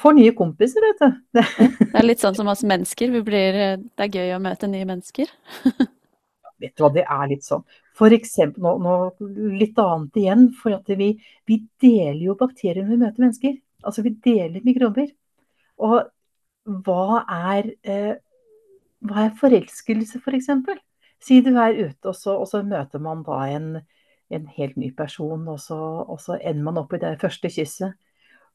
Får nye kompiser, vet du. Det. det er litt sånn som oss mennesker. Blir, det er gøy å møte nye mennesker. vet du hva, det er litt sånn. For eksempel, nå, nå litt annet igjen. For vi, vi deler jo bakterier når vi møter mennesker. Altså vi deler mikrober. Og hva er, eh, hva er forelskelse, f.eks.? For eksempel? si du er ute, og så, og så møter man da en, en, helt ny person, og så, og så ender man opp i det første kysset.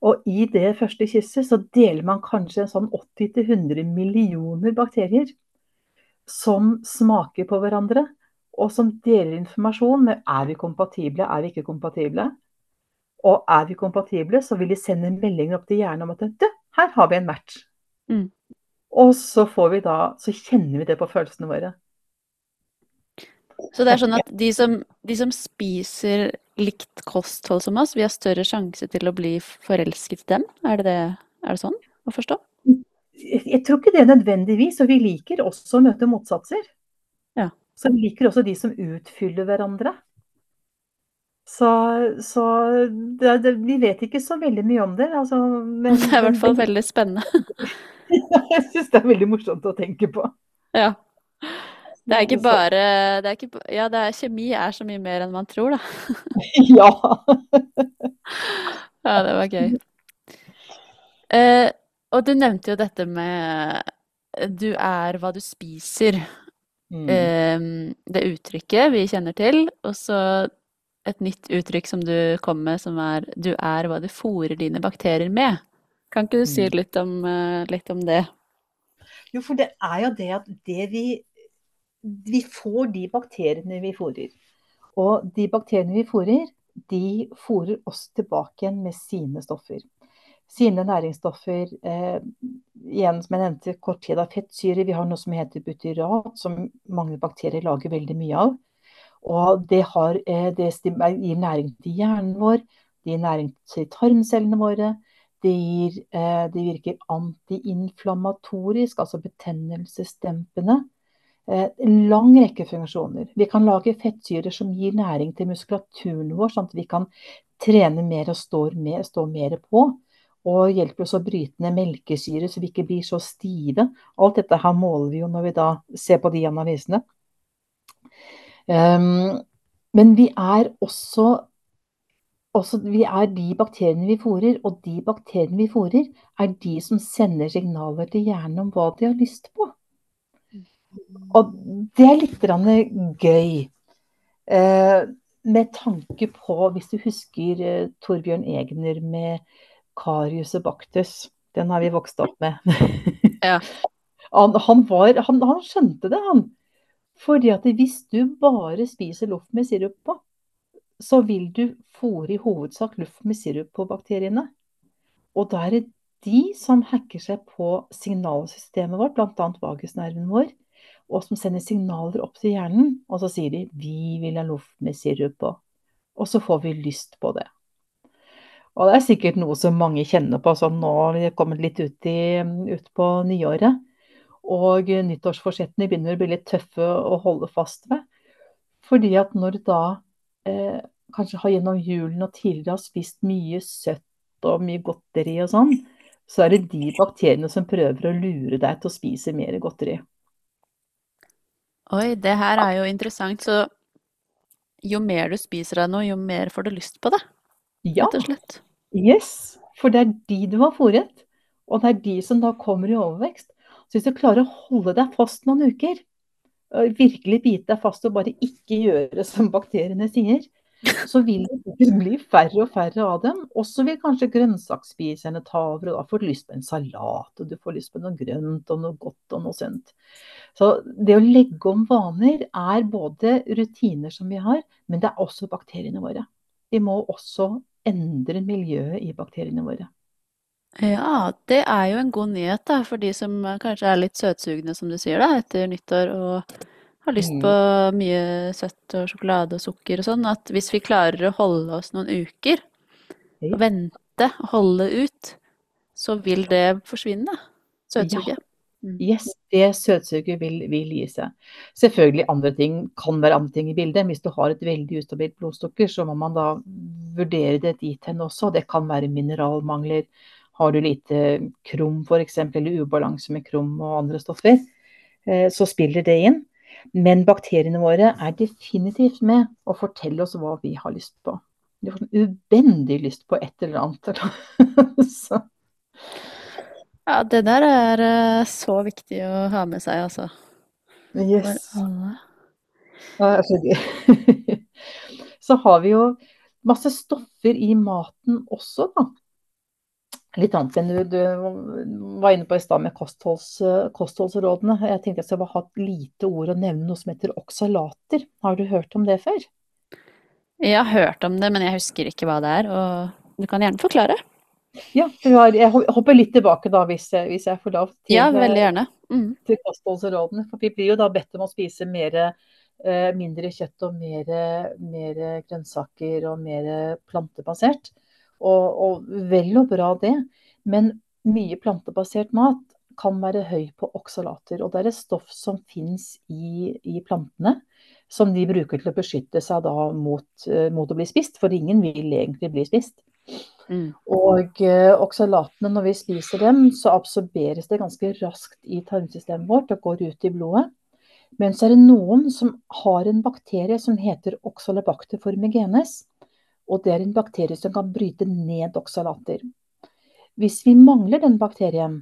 Og i det første kysset så deler man kanskje sånn 80-100 millioner bakterier som smaker på hverandre, og som deler informasjon med er vi kompatible, er vi ikke kompatible. Og er vi kompatible, så vil de sende meldinger opp til hjernen om at du, her har vi en match. Mm. Og så får vi da, så kjenner vi det på følelsene våre. Så det er sånn at de som, de som, spiser likt kosthold som oss, vi har større sjanse til å bli forelsket i dem? Er det, det, er det sånn å forstå? Jeg tror ikke det nødvendigvis, og vi liker også å møte motsatser. Ja. Så vi liker også de som utfyller hverandre. Så, så det, det, vi vet ikke så veldig mye om det. Altså, men, det er i hvert fall veldig spennende. jeg syns det er veldig morsomt å tenke på. Ja. Det er ikke bare det er ikke, Ja, det er, kjemi er så mye mer enn man tror, da. ja. ja, det var gøy. Eh, og du nevnte jo dette med du er hva du spiser. Mm. Eh, det uttrykket vi kjenner til. Og så et nytt uttrykk som du kom med, som er 'du er hva du fôrer dine bakterier med'. Kan ikke du si mm. litt om, uh, litt om det? Jo, for det er jo det at det vi Vi får de bakteriene vi fôrer. Og de bakteriene vi fôrer, de fôrer oss tilbake igjen med sine stoffer. Sine næringsstoffer. Eh, igjen, som jeg nevnte, kort tid av fettsyre. Vi har noe som heter butyrat, som mange bakterier lager veldig mye av. Og det, har, eh, det, gir næring til hjernen vår, det gir næring til tarmcellene våre. Det, gir, eh, det virker antiinflamatorisk, altså betennelsesdempende. Eh, en lang rekke funksjoner. Vi kan lage fettsyrer som gir næring til muskulaturen vår, sånn at vi kan trene mer og stå mer, stå mer på. Og hjelper oss å bryte ned melkesyre så vi ikke blir så stive. Alt dette her måler vi jo når vi da ser på de analysene. Um, men vi er også, også Vi er de bakteriene vi fôrer, og de bakteriene vi fôrer, er de som sender signaler til hjernen om hva de har lyst på. Og det er litt gøy. Uh, med tanke på, hvis du husker uh, Torbjørn Egner med Karius og Baktus. Den har vi vokst opp med. ja. han, han, var, han, han skjønte det, han. Fordi at hvis du bare spiser loff med sirup på, så vil du fòre i hovedsak luft med sirup på bakteriene. Og da er det de som hacker seg på signalsystemet vårt, bl.a. vagusnerven vår, og som sender signaler opp til hjernen. Og så sier de 'vi vil ha loff med sirup på'. Og så får vi lyst på det. Og det er sikkert noe som mange kjenner på sånn nå har vi kommet litt ut, i, ut på nyåret. Og nyttårsforsettene begynner å bli litt tøffe å holde fast ved. Fordi at når da eh, kanskje har gjennom julen og tidligere har spist mye søtt og mye godteri og sånn, så er det de bakteriene som prøver å lure deg til å spise mer godteri. Oi, det her er jo interessant. Så jo mer du spiser av noe, jo mer får du lyst på det, Ja, rett og slett. yes, for det er de du har fôret, og det er de som da kommer i overvekst. Så hvis du klarer å holde deg fast noen uker, virkelig bite deg fast og bare ikke gjøre som bakteriene sier, så vil det bli færre og færre av dem. Og så vil kanskje grønnsaksspiserne ta over, og da får du lyst på en salat, og du får lyst på noe grønt og noe godt og noe sunt. Så det å legge om vaner er både rutiner som vi har, men det er også bakteriene våre. Vi må også endre miljøet i bakteriene våre. Ja, det er jo en god nyhet da, for de som eh, kanskje er litt søtsugne, som du sier da, etter nyttår og har lyst på Mm. mye søtt og sjokolade og sukker og sånn, at hvis vi klarer å holde oss noen uker, og vente og holde ut, så vil det forsvinne, Ja, søtsuget. Mm. yes, det søtsuget vil, vil gi seg. Selvfølgelig andre ting kan være andre ting i bildet. Hvis du har et veldig ustabilt blodsukker, så må man da vurdere det dit hen også. Det kan være mineralmangler. Har du lite krom f.eks., eller ubalanse med krom og andre stoffer, eh, så spiller det inn. Men bakteriene våre er definitivt med å fortelle oss hva vi har lyst på. Vi har sånn ubendig lyst på et eller annet. Så, Ja, det der er eh, så viktig å ha med seg, altså. For yes. alle. Ja, altså, Så har vi jo masse stoffer i maten også, da. Litt annet enn du, du var inne på i stad med kostholds, kostholdsrådene. Jeg tenkte jeg skulle ha et lite ord og nevne noe som heter oksalater. Har du hørt om det før? Jeg har hørt om det, men jeg husker ikke hva det er, og du kan gjerne forklare. Ja, jeg hopper litt tilbake da, hvis, jeg- hvis jeg får lov til, Ja, veldig gjerne. Mm. til kostholdsrådene. For vi blir jo da bedt om å spise mer, eh, mindre kjøtt og mer, mer grønnsaker og mer plantebasert. Og, og vel og bra det, men mye plantebasert mat kan være høy på oksalater. Og det er et stoff som fins i, i plantene, som de bruker til å beskytte seg da mot, eh, mot å bli spist. For ingen vil egentlig bli spist. Mm. Og eh, oksalatene, når vi spiser dem, så absorberes det ganske raskt i tarmsystemet vårt og går ut i blodet. Men så er det noen som har en bakterie som heter oxalobacter formigenes. Og det er en bakterie som kan bryte ned oksalater. Hvis vi mangler den bakterien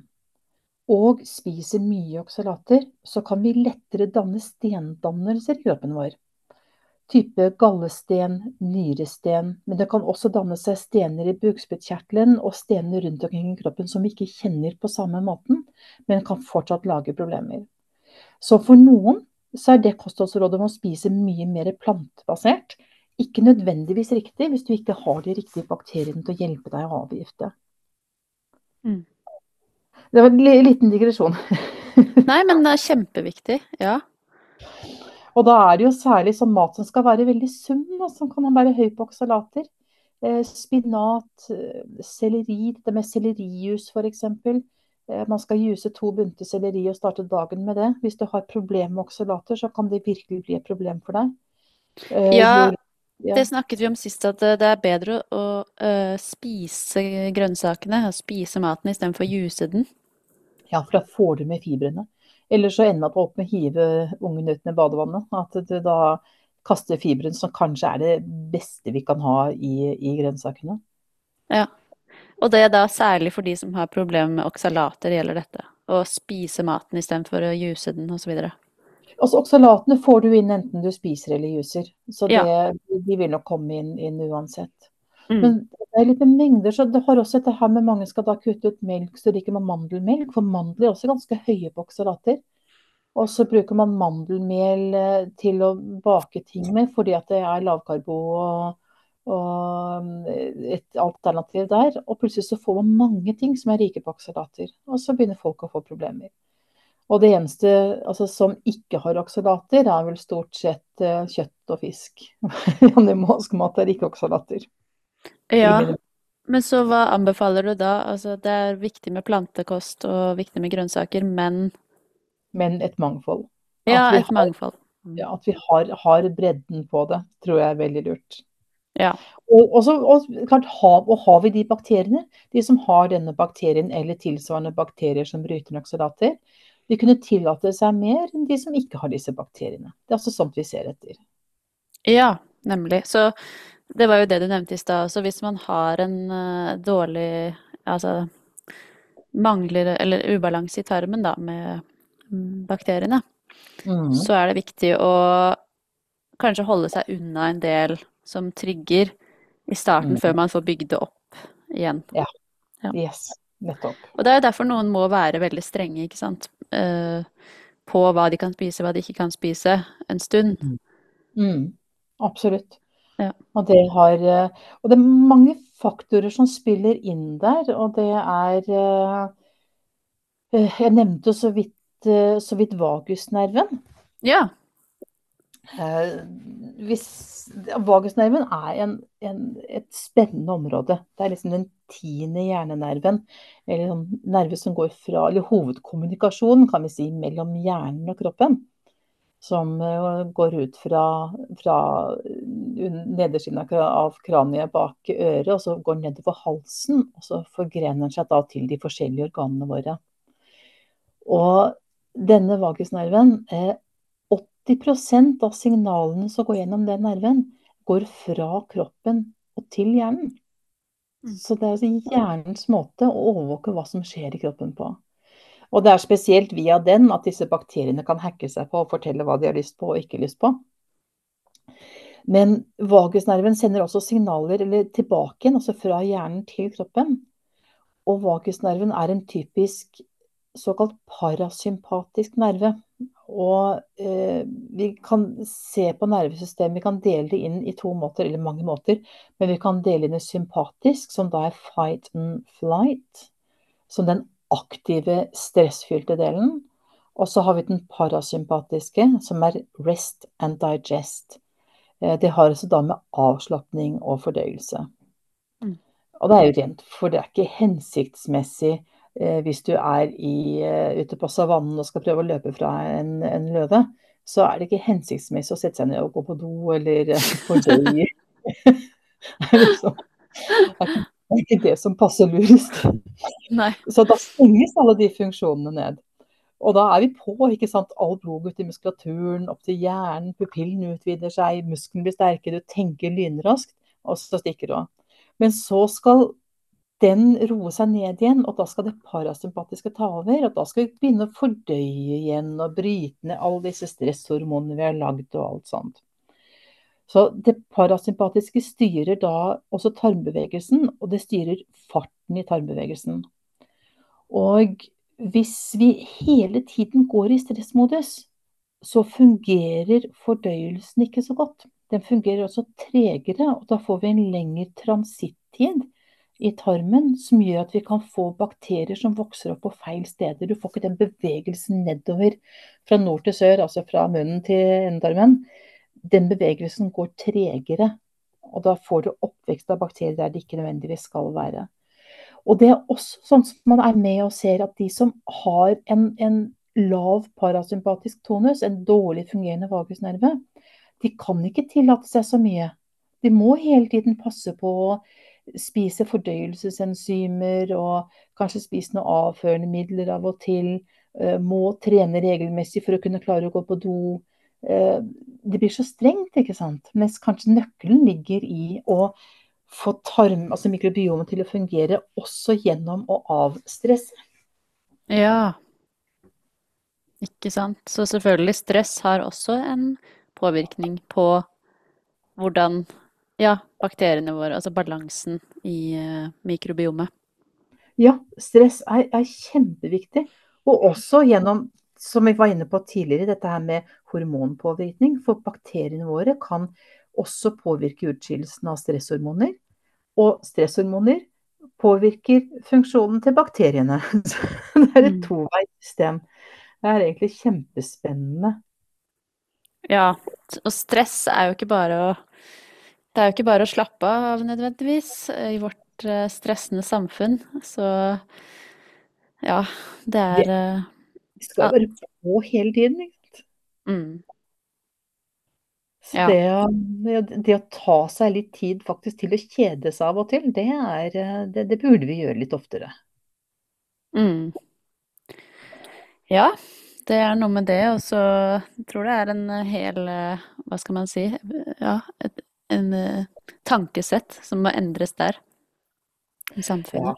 og spiser mye oksalater, så kan vi lettere danne stendannelser i kroppen vår. Type gallesten, nyresten, men det kan også danne seg stener i bukspyttkjertelen og stener rundt omkring i kroppen som vi ikke kjenner på samme måten, men kan fortsatt lage problemer. Så for noen så er det kostholdsrådet om å spise mye mer plantebasert ikke nødvendigvis riktig hvis du ikke har de riktige bakteriene til å hjelpe deg å avgifte. Mm. Det var en liten digresjon. Nei, men det er kjempeviktig. Ja. Og da er det jo særlig sånn mat som skal være veldig sunn, og som kan være høy på oksalater. Eh, spinat, eh, selleri, det med sellerijus f.eks. Eh, man skal juse to bunter selleri og starte dagen med det. Hvis du har problemer med oksalater, så kan det virkelig bli et problem for deg. Eh, Ja, ja. Det snakket vi om sist, at det er bedre å uh, spise grønnsakene, og spise maten istedenfor å juse den. Ja, for da får du med fibrene. Ellers så ender man opp med å hive ungen ut med badevannet. At du da kaster fiberen, som kanskje er det beste vi kan ha i, i grønnsakene. Ja. Og det er da særlig for de som har problemer med oksalater, gjelder dette. Å spise maten istedenfor å juse den, osv. Altså, oksalatene får du inn enten du spiser eller juser. Så det, Ja. de vil nok komme inn, inn uansett. Mm. Men det er litt med mengder, så det har også dette her med mange skal da kutte ut melk, så drikker man mandelmelk. For mandler er også ganske høye på oksalater. Og så bruker man mandelmel eh, til å bake ting med, fordi at det er lavkarbo og, og mm, et alternativ der. Og plutselig så får man mange ting som er rike på oksalater. Og så begynner folk å få problemer. Og det eneste altså, som ikke har oksalater, er vel stort sett uh, kjøtt og fisk. Animalsk mat er ikke oksalater. Ja, men så hva anbefaler du da? Altså, det er viktig med plantekost og viktig med grønnsaker, men Men et mangfold. ja, At vi mangfold. Ja, at vi har, har bredden på det, tror jeg er veldig lurt. Ja. Og, så, og, klart, har, og har vi de bakteriene, de som har denne bakterien eller tilsvarende bakterier som bryter oksalater, de kunne tillate seg mer enn de som ikke har disse bakteriene. Det er altså sånt vi ser etter. Ja, nemlig. Så det var jo det du nevnte i stad. Så hvis man har en uh, dårlig Altså mangler eller ubalanse i tarmen da med mm, bakteriene, mm. så er det viktig å kanskje holde seg unna en del som trigger i starten, mm. før man får bygd det opp igjen. Ja. ja. Yes. Nettopp. Og det er derfor noen må være veldig strenge, ikke sant. Uh, på hva de kan spise, hva de ikke kan spise, en stund. Mm. mm. Absolutt. Ja. Og, det har, eh, og det er mange faktorer som spiller inn der, og det er uh, Jeg nevnte så vidt, så vidt vagusnerven. Ja. Eh, hvis, vagusnerven er en, en, et spennende område. Det er liksom den tiende hjernenerven. Eller en nerve som går fra Eller hovedkommunikasjonen, kan vi si, mellom hjernen og kroppen. Som uh, går ut fra, fra nedersiden av kraniet bak øret, og så går nedover halsen. Og så forgrener den seg da til de forskjellige organene våre. Og denne vagusnerven eh, 80 av signalene som går gjennom den nerven, går fra kroppen og til hjernen. Mm. Så det er altså hjernens måte å overvåke hva som skjer i kroppen på. Og det er spesielt via den at disse bakteriene kan hacke seg på og fortelle hva de har lyst på og ikke lyst på. Men vagusnerven sender også signaler tilbake igjen, altså fra hjernen til kroppen. Og vagusnerven er en typisk såkalt parasympatisk nerve. Og eh, vi kan se på nervesystemet, vi kan dele det inn i to måter, eller mange måter. Men vi kan dele inn i sympatisk, som da er fight and flight. Som den aktive, stressfylte delen. Og så har vi den parasympatiske, som er rest and digest. Eh, det har altså da med avslapning og fordøyelse. Mm. Og det er jo rent, for det er ikke hensiktsmessig hvis du er i, eh, ute på savannen og skal prøve å løpe fra en, en, løve, så er det ikke hensiktsmessig å sette seg ned og gå på do eller eh, fordøye. det er ikke det som passer lurest. Nei. Så da stenges alle de funksjonene ned. Og da er vi på. ikke sant? All blod ut i muskulaturen, opp til hjernen, pupillen utvider seg, muskelen blir sterkere, du tenker lynraskt, og så stikker du av. Men så skal den roe seg ned igjen, og da skal det parasympatiske ta over. Og da skal vi begynne å fordøye igjen og bryte ned alle disse stresshormonene vi har lagd og alt sånt. Så det parasympatiske styrer da også tarmbevegelsen, og det styrer farten i tarmbevegelsen. Og hvis vi hele tiden går i stressmodus, så fungerer fordøyelsen ikke så godt. Den fungerer også tregere, og da får vi en lengre transittid i tarmen som gjør at vi kan få bakterier som vokser opp på feil steder. Du får ikke den bevegelsen nedover fra nord til sør, altså fra munnen til endetarmen. Den bevegelsen går tregere, og da får du oppvekst av bakterier der det ikke nødvendigvis skal være. Og det er også sånn som man er med og ser at de som har en, en lav parasympatisk tonus, en dårlig fungerende vagusnerve, de kan ikke tillate seg så mye. De må hele tiden passe på spise fordøyelsesenzymer og kanskje spise noe avførende midler av og til. Eh, må trene regelmessig for å kunne klare å gå på do. Eh, det blir så strengt, ikke sant. Mens kanskje nøkkelen ligger i å få tarm, altså mikrobiomet til å fungere også gjennom å avstresse. Ja, ikke sant. Så selvfølgelig, stress har også en påvirkning på hvordan ja, bakteriene våre, altså balansen i uh, mikrobiomet. Ja, stress er, er, kjempeviktig. Og også gjennom, som vi var inne på tidligere, dette her med hormonpåvirkning. For bakteriene våre kan også påvirke utskillelsen av stresshormoner. Og stresshormoner påvirker funksjonen til bakteriene. Så det er et mm. toveissystem. Det er egentlig kjempespennende. Ja, og stress er jo ikke bare å det er jo ikke bare å slappe av nødvendigvis i vårt uh, stressende samfunn. Så ja, det er uh, Vi skal være på hele tiden, ikke sant. Mm. Så Ja. det, det, å ta seg litt tid faktisk til å kjede seg av og til, det, er, eh, det, det burde vi gjøre litt oftere. Mm. Ja, det er noe med det. Og så tror jeg det er en hel eh, Hva skal man si? Ja, et, en uh, tankesett som må endres der i samfunnet.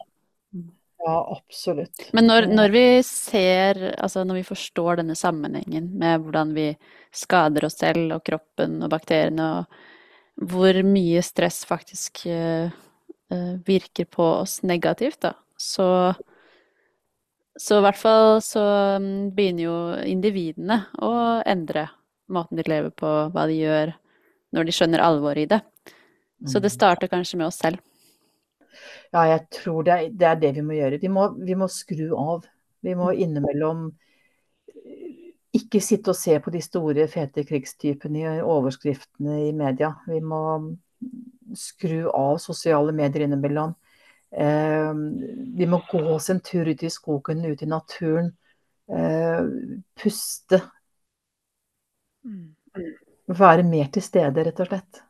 Ja, ja absolutt. Men når, når, vi ser, altså når vi forstår denne sammenhengen med hvordan vi skader oss selv og kroppen og bakteriene, og hvor mye stress faktisk uh, uh, virker på oss negativt, da, så så i hvert fall så mm, begynner jo individene å endre måten de lever på, hva de gjør, når de skjønner alvoret i det. Så det mm. starter kanskje med oss selv. Ja, jeg tror det er, det er det, vi må gjøre. Vi må, vi må, skru av. Vi må mm. innimellom ikke sitte og se på de store, fete krigstypene i overskriftene i media. Vi må skru av sosiale medier innimellom. Eh, vi må gå oss en tur ut i skogen, ut i naturen. Eh, puste. Mm. Være mer til stede, rett og slett.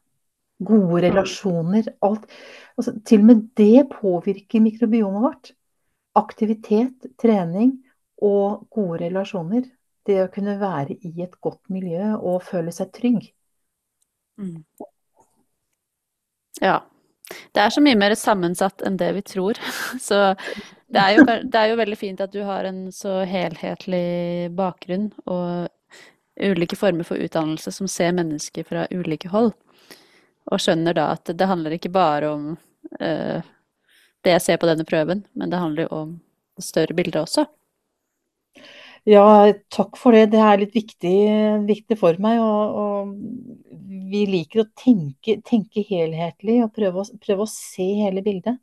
Gode relasjoner. Alt. Altså, til og med det påvirker mikrobiomet vårt. Aktivitet, trening og gode relasjoner. Det å kunne være i et godt miljø og føle seg trygg. Mm. Ja, det er så mye mer sammensatt enn det vi tror. Så det er, jo, det er jo veldig fint at du har en så helhetlig bakgrunn og ulike former for utdannelse som ser mennesker fra ulike hold. Og skjønner da at det handler ikke bare om uh, det jeg ser på denne prøven, men det handler jo om det større bildet også. Ja, takk for det. Det er litt viktig, viktig for meg. Og, og, vi liker å tenke, tenke helhetlig og prøve å, prøve å, se hele bildet.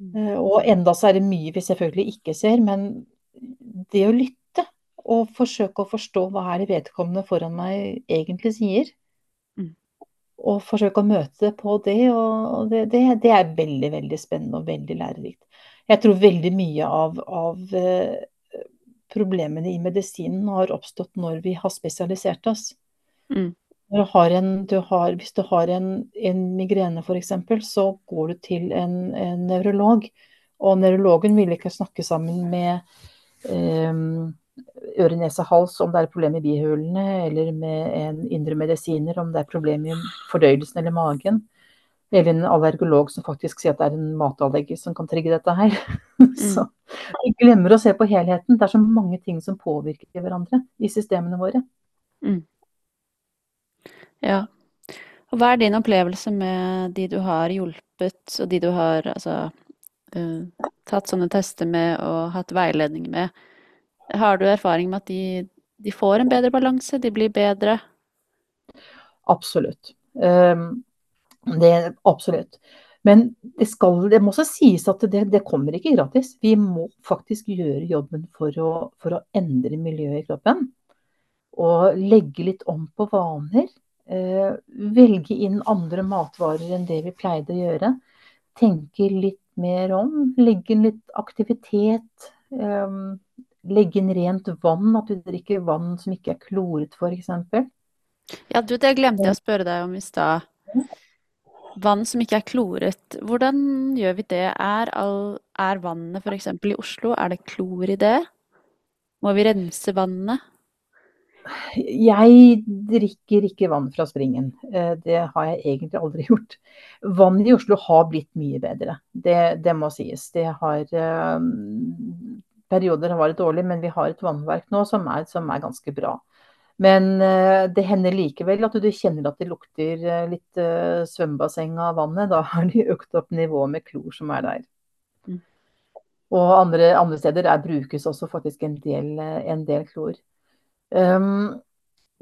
Mm. Eh, og enda så er det mye vi selvfølgelig ikke ser, men det å lytte og forsøke å forstå hva er det vedkommende foran meg egentlig sier, mm. og forsøke å møte på det, og det, det, det, er veldig, veldig spennende og veldig lærerikt. Jeg tror veldig mye av, av eh, problemene i medisinen har oppstått når vi har spesialisert oss. Mm. Du en, du har, hvis du har en, en migrene f.eks., så går du til en, en nevrolog. Og nevrologen vil ikke snakke sammen med um, øre, nese, hals om det er problem i bihulene, eller med en indre medisiner om det er problem i fordøyelsen eller magen. Eller en allergolog som faktisk sier at det er en matallergi som kan trigge dette her. så vi glemmer å se på helheten. Det er så mange ting som påvirker hverandre i systemene våre. Mm. Ja. Og hva er din opplevelse med de du har hjulpet, og de du har altså, uh, tatt sånne tester med og hatt veiledning med? Har du erfaring med at de, de får en bedre balanse, de blir bedre? Absolutt. Um, det, absolutt. Men det, skal, det må også sies at det, det, kommer ikke gratis. Vi må faktisk gjøre jobben for å, for å, endre miljøet i kroppen. Og legge litt om på vaner. Eh, velge inn andre matvarer enn det vi pleide å gjøre. Tenke litt mer om. Legge inn litt aktivitet. Eh, legge inn rent vann. At du drikker vann som ikke er kloret, f.eks. Ja, du, det glemte jeg å spørre deg om i stad. Vann som ikke er kloret, hvordan gjør vi det? Er, all, er vannet f.eks. i Oslo, er det klor i det? Må vi rense vannet? Jeg drikker ikke vann fra springen. Eh, det har jeg egentlig aldri gjort. Vannet i Oslo har blitt mye bedre, det, det må sies. Det har um, Perioder har vært dårlig, men vi har et vannverk nå som er, som er ganske bra. Men uh, det hender likevel at du kjenner at det lukter uh, litt uh, svømmebasseng av vannet. Da har de økt opp nivået med klor som er der. Mm. Og andre, andre steder der brukes også faktisk en del, en del klor. Um,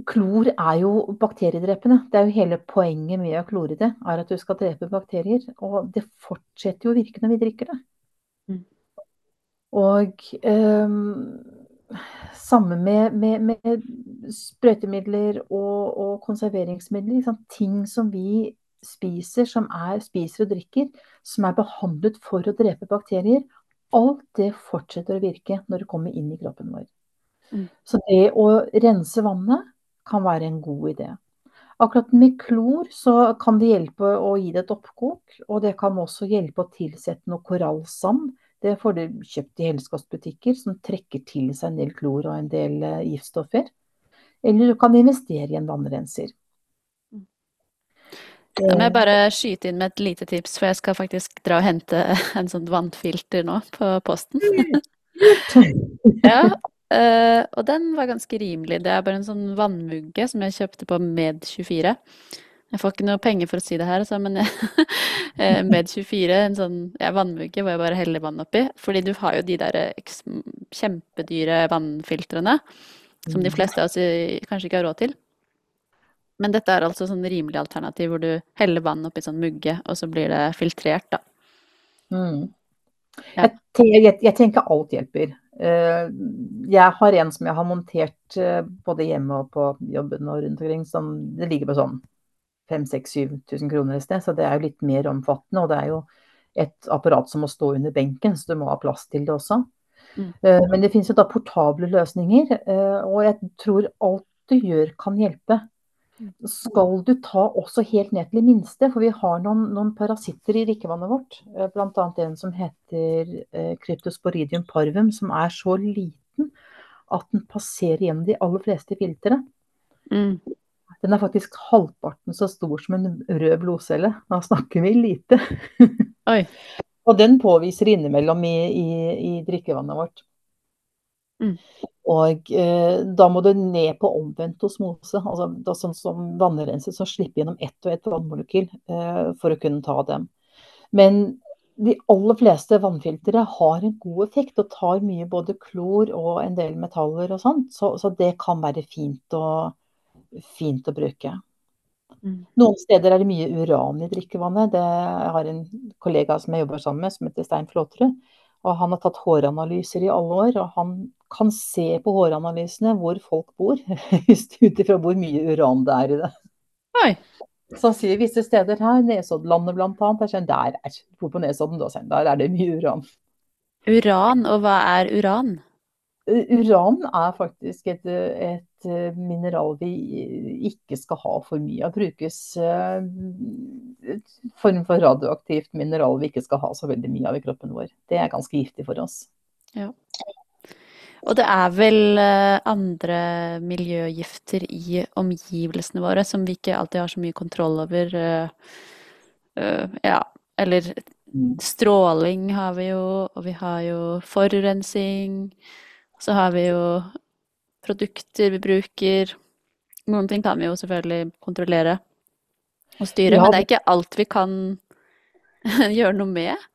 klor er jo bakteriedrepende. Det er jo hele poenget med å klore det, er at du skal drepe bakterier. Og det fortsetter jo å virke når vi drikker det. Mm. Og um, samme med, med, med sprøytemidler og, og konserveringsmidler. Ting som vi spiser, som er, spiser og drikker, som er behandlet for å drepe bakterier. Alt det fortsetter å virke når det kommer inn i kroppen vår. Mm. Så det å rense vannet kan være en god idé. Akkurat med klor så kan det hjelpe å gi det et oppkok, og det kan også hjelpe å tilsette noe korallsand. Det får du kjøpt i helsekostbutikker, som trekker til seg en del klor og en del eh, giftstoffer. Eller du kan investere i en vannrenser. Kan jeg bare skyte inn med et lite tips, for jeg skal faktisk dra og hente en sånn vannfilter nå på posten. ja, Uh, og den var ganske rimelig. Det er bare en sånn vannmugge som jeg kjøpte på Med24. Jeg får ikke noe penger for å si det her, altså, men uh, Med24, en sånn ja, vannmugge hvor jeg bare heller vann oppi. Fordi du har jo de der kjempedyre vannfiltrene som de mm. fleste av oss kanskje ikke har råd til. Men dette er altså sånn rimelig alternativ hvor du heller vann oppi sånn mugge, og så blir det filtrert, da. Mm. Ja. Jeg, jeg, jeg, tenker alt hjelper. Eh, jeg har en som jeg har montert eh, både hjemme og på jobben og rundt omkring. Som det ligger på sånn 5000-7000 kroner et sted, så det er jo litt mer omfattende. Og det er jo et apparat som må stå under benken, så du må ha plass til det også. Mm. Eh, men det finnes jo da portable løsninger, og jeg tror alt du gjør kan hjelpe skal du ta også helt ned til det minste. For vi har noen, noen parasitter i rikkevannet vårt. Eh, Bl.a. en som heter kryptosporidium parvum, som er så liten at den passerer gjennom de aller fleste filtre. Mm. Den er faktisk halvparten så stor som en rød blodcelle. Da snakker vi lite. Og den påviser innimellom i, i, i drikkevannet vårt. Mm. Og eh, da må du ned på omvendt osmose, altså da, sånn som vannrenser som slipper gjennom ett og ett vannmolekyl eh, for å kunne ta dem. Men de aller fleste vannfiltre har en god effekt og tar mye både klor og en del metaller og sånt, så, så det kan være fint å, fint å bruke. Mm. Noen steder er det mye uran i drikkevannet. Det, jeg har en kollega som jeg jobber sammen med, som heter Stein Flåterud. Og han har tatt håranalyser i alle år, og han kan se på håranalysene hvor folk bor, ut ifra hvor mye uran det er i det. Oi. Så han sier visse steder her, Nesoddlandet bl.a., der, der er på Nesodden, der er det mye uran. Uran, og hva er uran? Uran er faktisk et, et, mineral vi ikke skal ha for mye av. Brukes en et form for radioaktivt mineral vi ikke skal ha så veldig mye av i kroppen vår. Det er ganske giftig for oss. Ja. Og det er vel eh, andre miljøgifter i omgivelsene våre som vi ikke alltid har så mye kontroll over. Eh, ja, eller mm. stråling har vi jo, og vi har jo forurensning. Så har vi jo produkter vi bruker. Noen ting kan vi jo selvfølgelig kontrollere og styre, ja, men det er ikke alt vi kan gjøre noe med.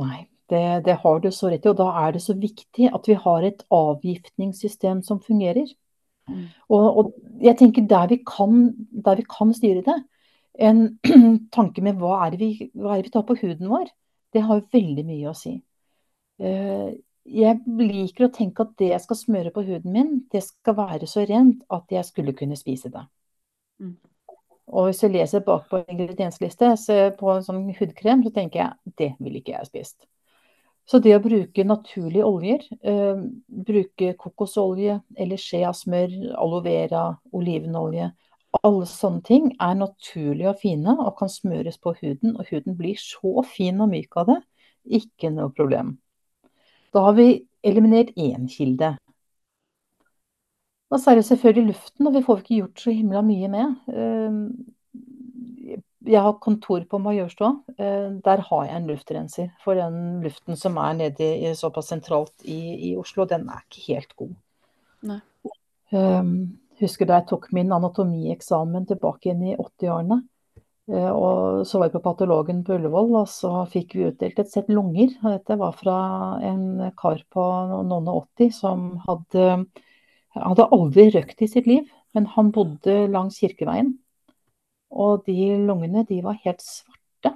Nei, det, det, har du så rett i. Og da er det så viktig at vi har et avgiftningssystem som fungerer. Mm. Og, og, jeg tenker der vi, kan, der vi kan styre det, en tanke med hva er, vi, hva er det vi tar på huden vår, det har veldig mye å si. Jeg liker å tenke at det jeg skal smøre på huden min, det skal være så rent at jeg skulle kunne spise det. Mm. Og hvis jeg leser bak på ingrediensliste på en sånn hudkrem, så tenker jeg det vil ikke jeg spist. Så det å bruke naturlige oljer, eh, bruke kokosolje eller smør, aloe vera, olivenolje, alle sånne ting er naturlige og fine og kan smøres på huden, og huden blir så fin og myk av det. Ikke noe problem. Da har vi eliminert én kilde. Og så er det selvfølgelig luften, og vi får ikke gjort så himla mye med. Ehm, jeg har kontor på Majorstua. Eh, der har jeg en luftrenser. For den luften som er nede i, såpass sentralt i, i, Oslo, den er ikke helt god. Nei. Um, husker da jeg tok min anatomieksamen tilbake igjen i 80-årene. Eh, og så var vi på patologen på Ullevål, og så fikk vi utdelt et sett lunger. Og dette var fra en kar på noen og 80 som hadde, hadde aldri røkt i sitt liv, men han bodde langs Kirkeveien. Og de lungene, de var helt svarte.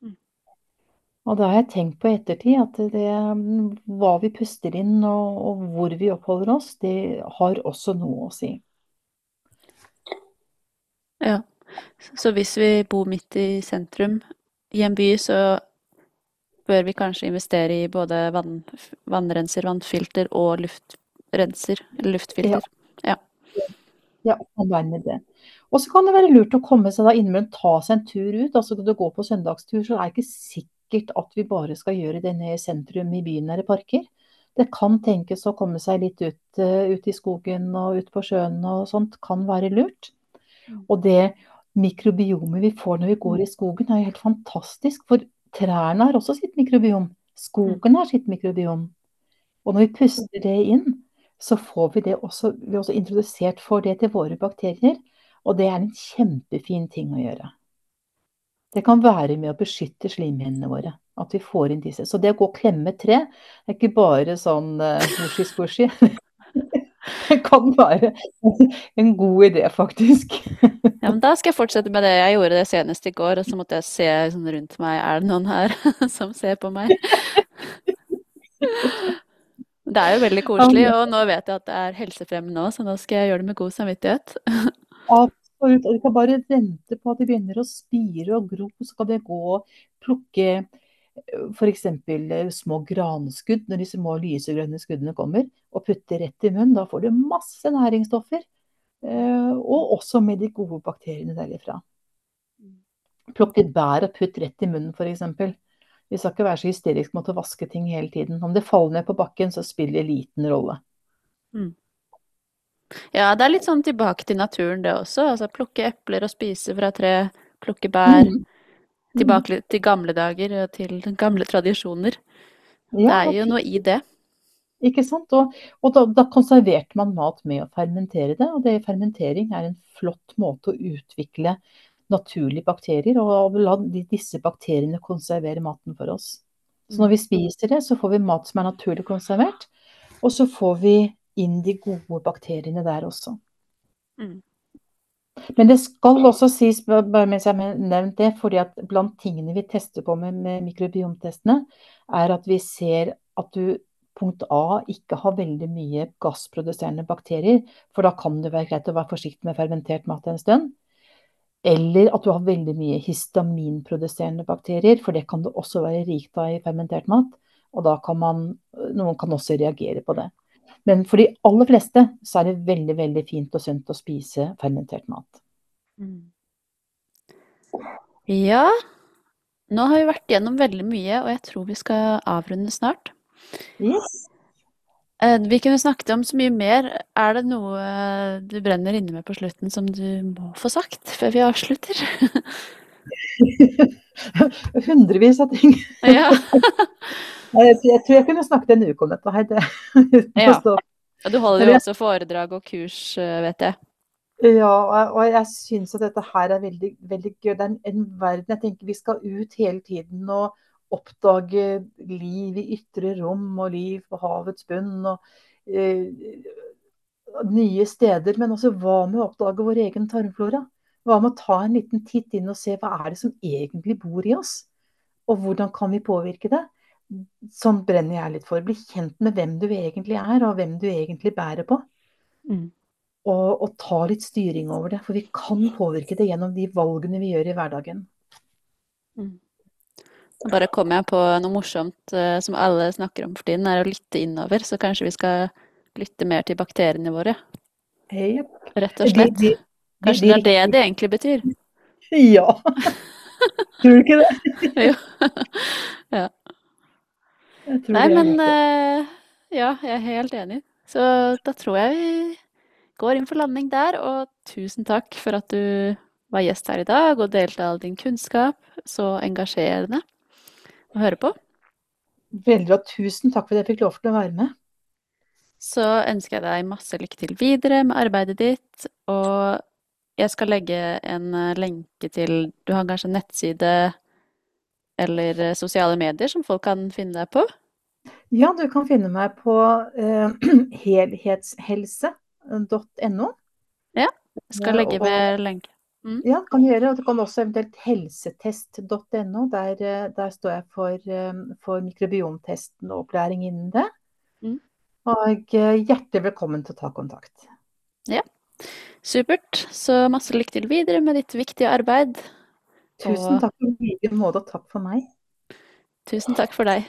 Mm. Og da har jeg tenkt på i ettertid at det, hva vi puster inn og, og hvor vi oppholder oss, det har også noe å si. Ja. Så hvis vi bor midt i sentrum i en by, så bør vi kanskje investere i både vann, vannrenser, vannfilter og luftrenser, eller luftfilter. Ja. ja. Ja. Og så kan det være lurt å komme seg da innimellom, ta seg en tur ut. altså Når du går på søndagstur, så er det ikke sikkert at vi bare skal gjøre det nede i sentrum i byen eller parker. Det kan tenkes å komme seg litt ut, uh, ut i skogen og ut på sjøen og sånt, kan være lurt. Og det mikrobiomet vi får når vi går i skogen, er jo helt fantastisk. For trærne har også sitt mikrobiom. Skogen har sitt mikrobiom. Og når vi puster det inn, så får vi det også, vi også introdusert for det til våre bakterier. Og det er en kjempefin ting å gjøre. Det kan være med å beskytte slimhinnene våre. At vi får inn disse. Så det å gå og klemme tre er ikke bare sånn. Uh, det kan være en god idé, faktisk. ja, men Da skal jeg fortsette med det. Jeg gjorde det senest i går, og så måtte jeg se sånn rundt meg. Er det noen her som ser på meg? Det er jo veldig koselig, og nå vet jeg at det er helsefremmende òg, så nå skal jeg gjøre det med god samvittighet. Absolutt. Og du kan bare vente på at de begynner å spire og gro, så kan det gå og plukke f.eks. Eh, små granskudd når de små lysegrønne skuddene kommer, og putter rett i munnen. Da får du masse næringsstoffer. Eh, og også med de gode bakteriene derifra. Plukk litt bær og putt rett i munnen, f.eks. Vi skal ikke være så hysterisk med å vaske ting hele tiden. Om det faller ned på bakken, så spiller det liten rolle. Mm. Ja, det er litt sånn tilbake til naturen det også. Altså plukke epler og spise fra tre, plukke bær. Mm. Tilbake til gamle dager og til gamle tradisjoner. Det er jo noe i det. Ikke sant. Og, og da, da, konserverte man mat med å fermentere det. Og det, fermentering er en flott måte å utvikle naturlige bakterier, og la disse bakteriene konservere maten for oss. Så når vi spiser det, så får vi mat som er naturlig konservert, og så får vi inn de gode bakteriene der også. Mm. Men det skal også sies, bare mens jeg har nevnt det, fordi at blant tingene vi tester på med, med mikrobiomtestene, er at vi ser at du punkt A ikke har veldig mye gassproduserende bakterier, for da kan det være greit å være forsiktig med fermentert mat en stund. Eller at du har veldig mye histaminproduserende bakterier, for det kan det også være rikt av i fermentert mat. Og da kan man, noen kan også reagere på det. Men for de aller fleste så er det veldig veldig fint og sunt å spise fermentert mat. Mm. Ja, nå har vi vært gjennom veldig mye, og jeg tror vi skal avrunde snart. Yes. Eh, vi kunne snakket om så mye mer. Er det noe eh, du brenner inne med på slutten som du må få sagt før vi avslutter? Hundrevis av ting. Ja. jeg, jeg, tror jeg kunne snakket en uke om dette her. Det, ja. Du holder jo også foredrag og kurs, eh, vet jeg. Ja, og jeg syns at dette her er veldig, veldig gøy. Det er en, en verden jeg tenker vi skal ut hele tiden og oppdage liv i ytre rom og liv på havets bunn. og eh, nye steder, men også hva med å oppdage vår egen tarmflora? Hva med å ta en liten titt inn og se hva er det som egentlig bor i oss? Og hvordan kan vi påvirke det? Sånn brenner jeg litt for. Bli kjent med hvem du egentlig er, og hvem du egentlig bærer på. Mm. Og, og, ta litt styring over det. For vi kan påvirke det gjennom de valgene vi gjør i hverdagen. Mm. Bare kom jeg på noe morsomt uh, som alle snakker om for tiden, er å lytte innover. Så kanskje vi skal lytte mer til bakteriene våre. Yep. Rett og slett. De, de, de, kanskje det er det det egentlig betyr? Ja. tror du ikke det? jo. ja. Nei, men uh, ja, jeg er helt enig. Så da tror jeg vi går inn for landing der. Og tusen takk for at du var gjest her i dag og delte all din kunnskap. Så engasjerende å høre på. Veldig bra. Tusen takk for at jeg fikk lov til å være med. Så ønsker jeg deg masse lykke til videre med arbeidet ditt. Og jeg skal legge en eh, lenke til Du har kanskje en nettside eller eh, sosiale medier som folk kan finne deg på? Ja, du kan finne meg på uh, helhetshelse.no. Ja, jeg skal legge ved lenke. Mm. Ja, kan gjøre. Og du kan også eventuelt helsetest.no. Der, eh, der, står jeg for, eh, for mikrobiomtesten og opplæring innen det. Mm. Og eh, hjertelig velkommen til å ta kontakt. Ja, supert. Så masse lykke til videre med ditt viktige arbeid. Tusen takk i like måte, og takk for meg. Tusen takk for deg.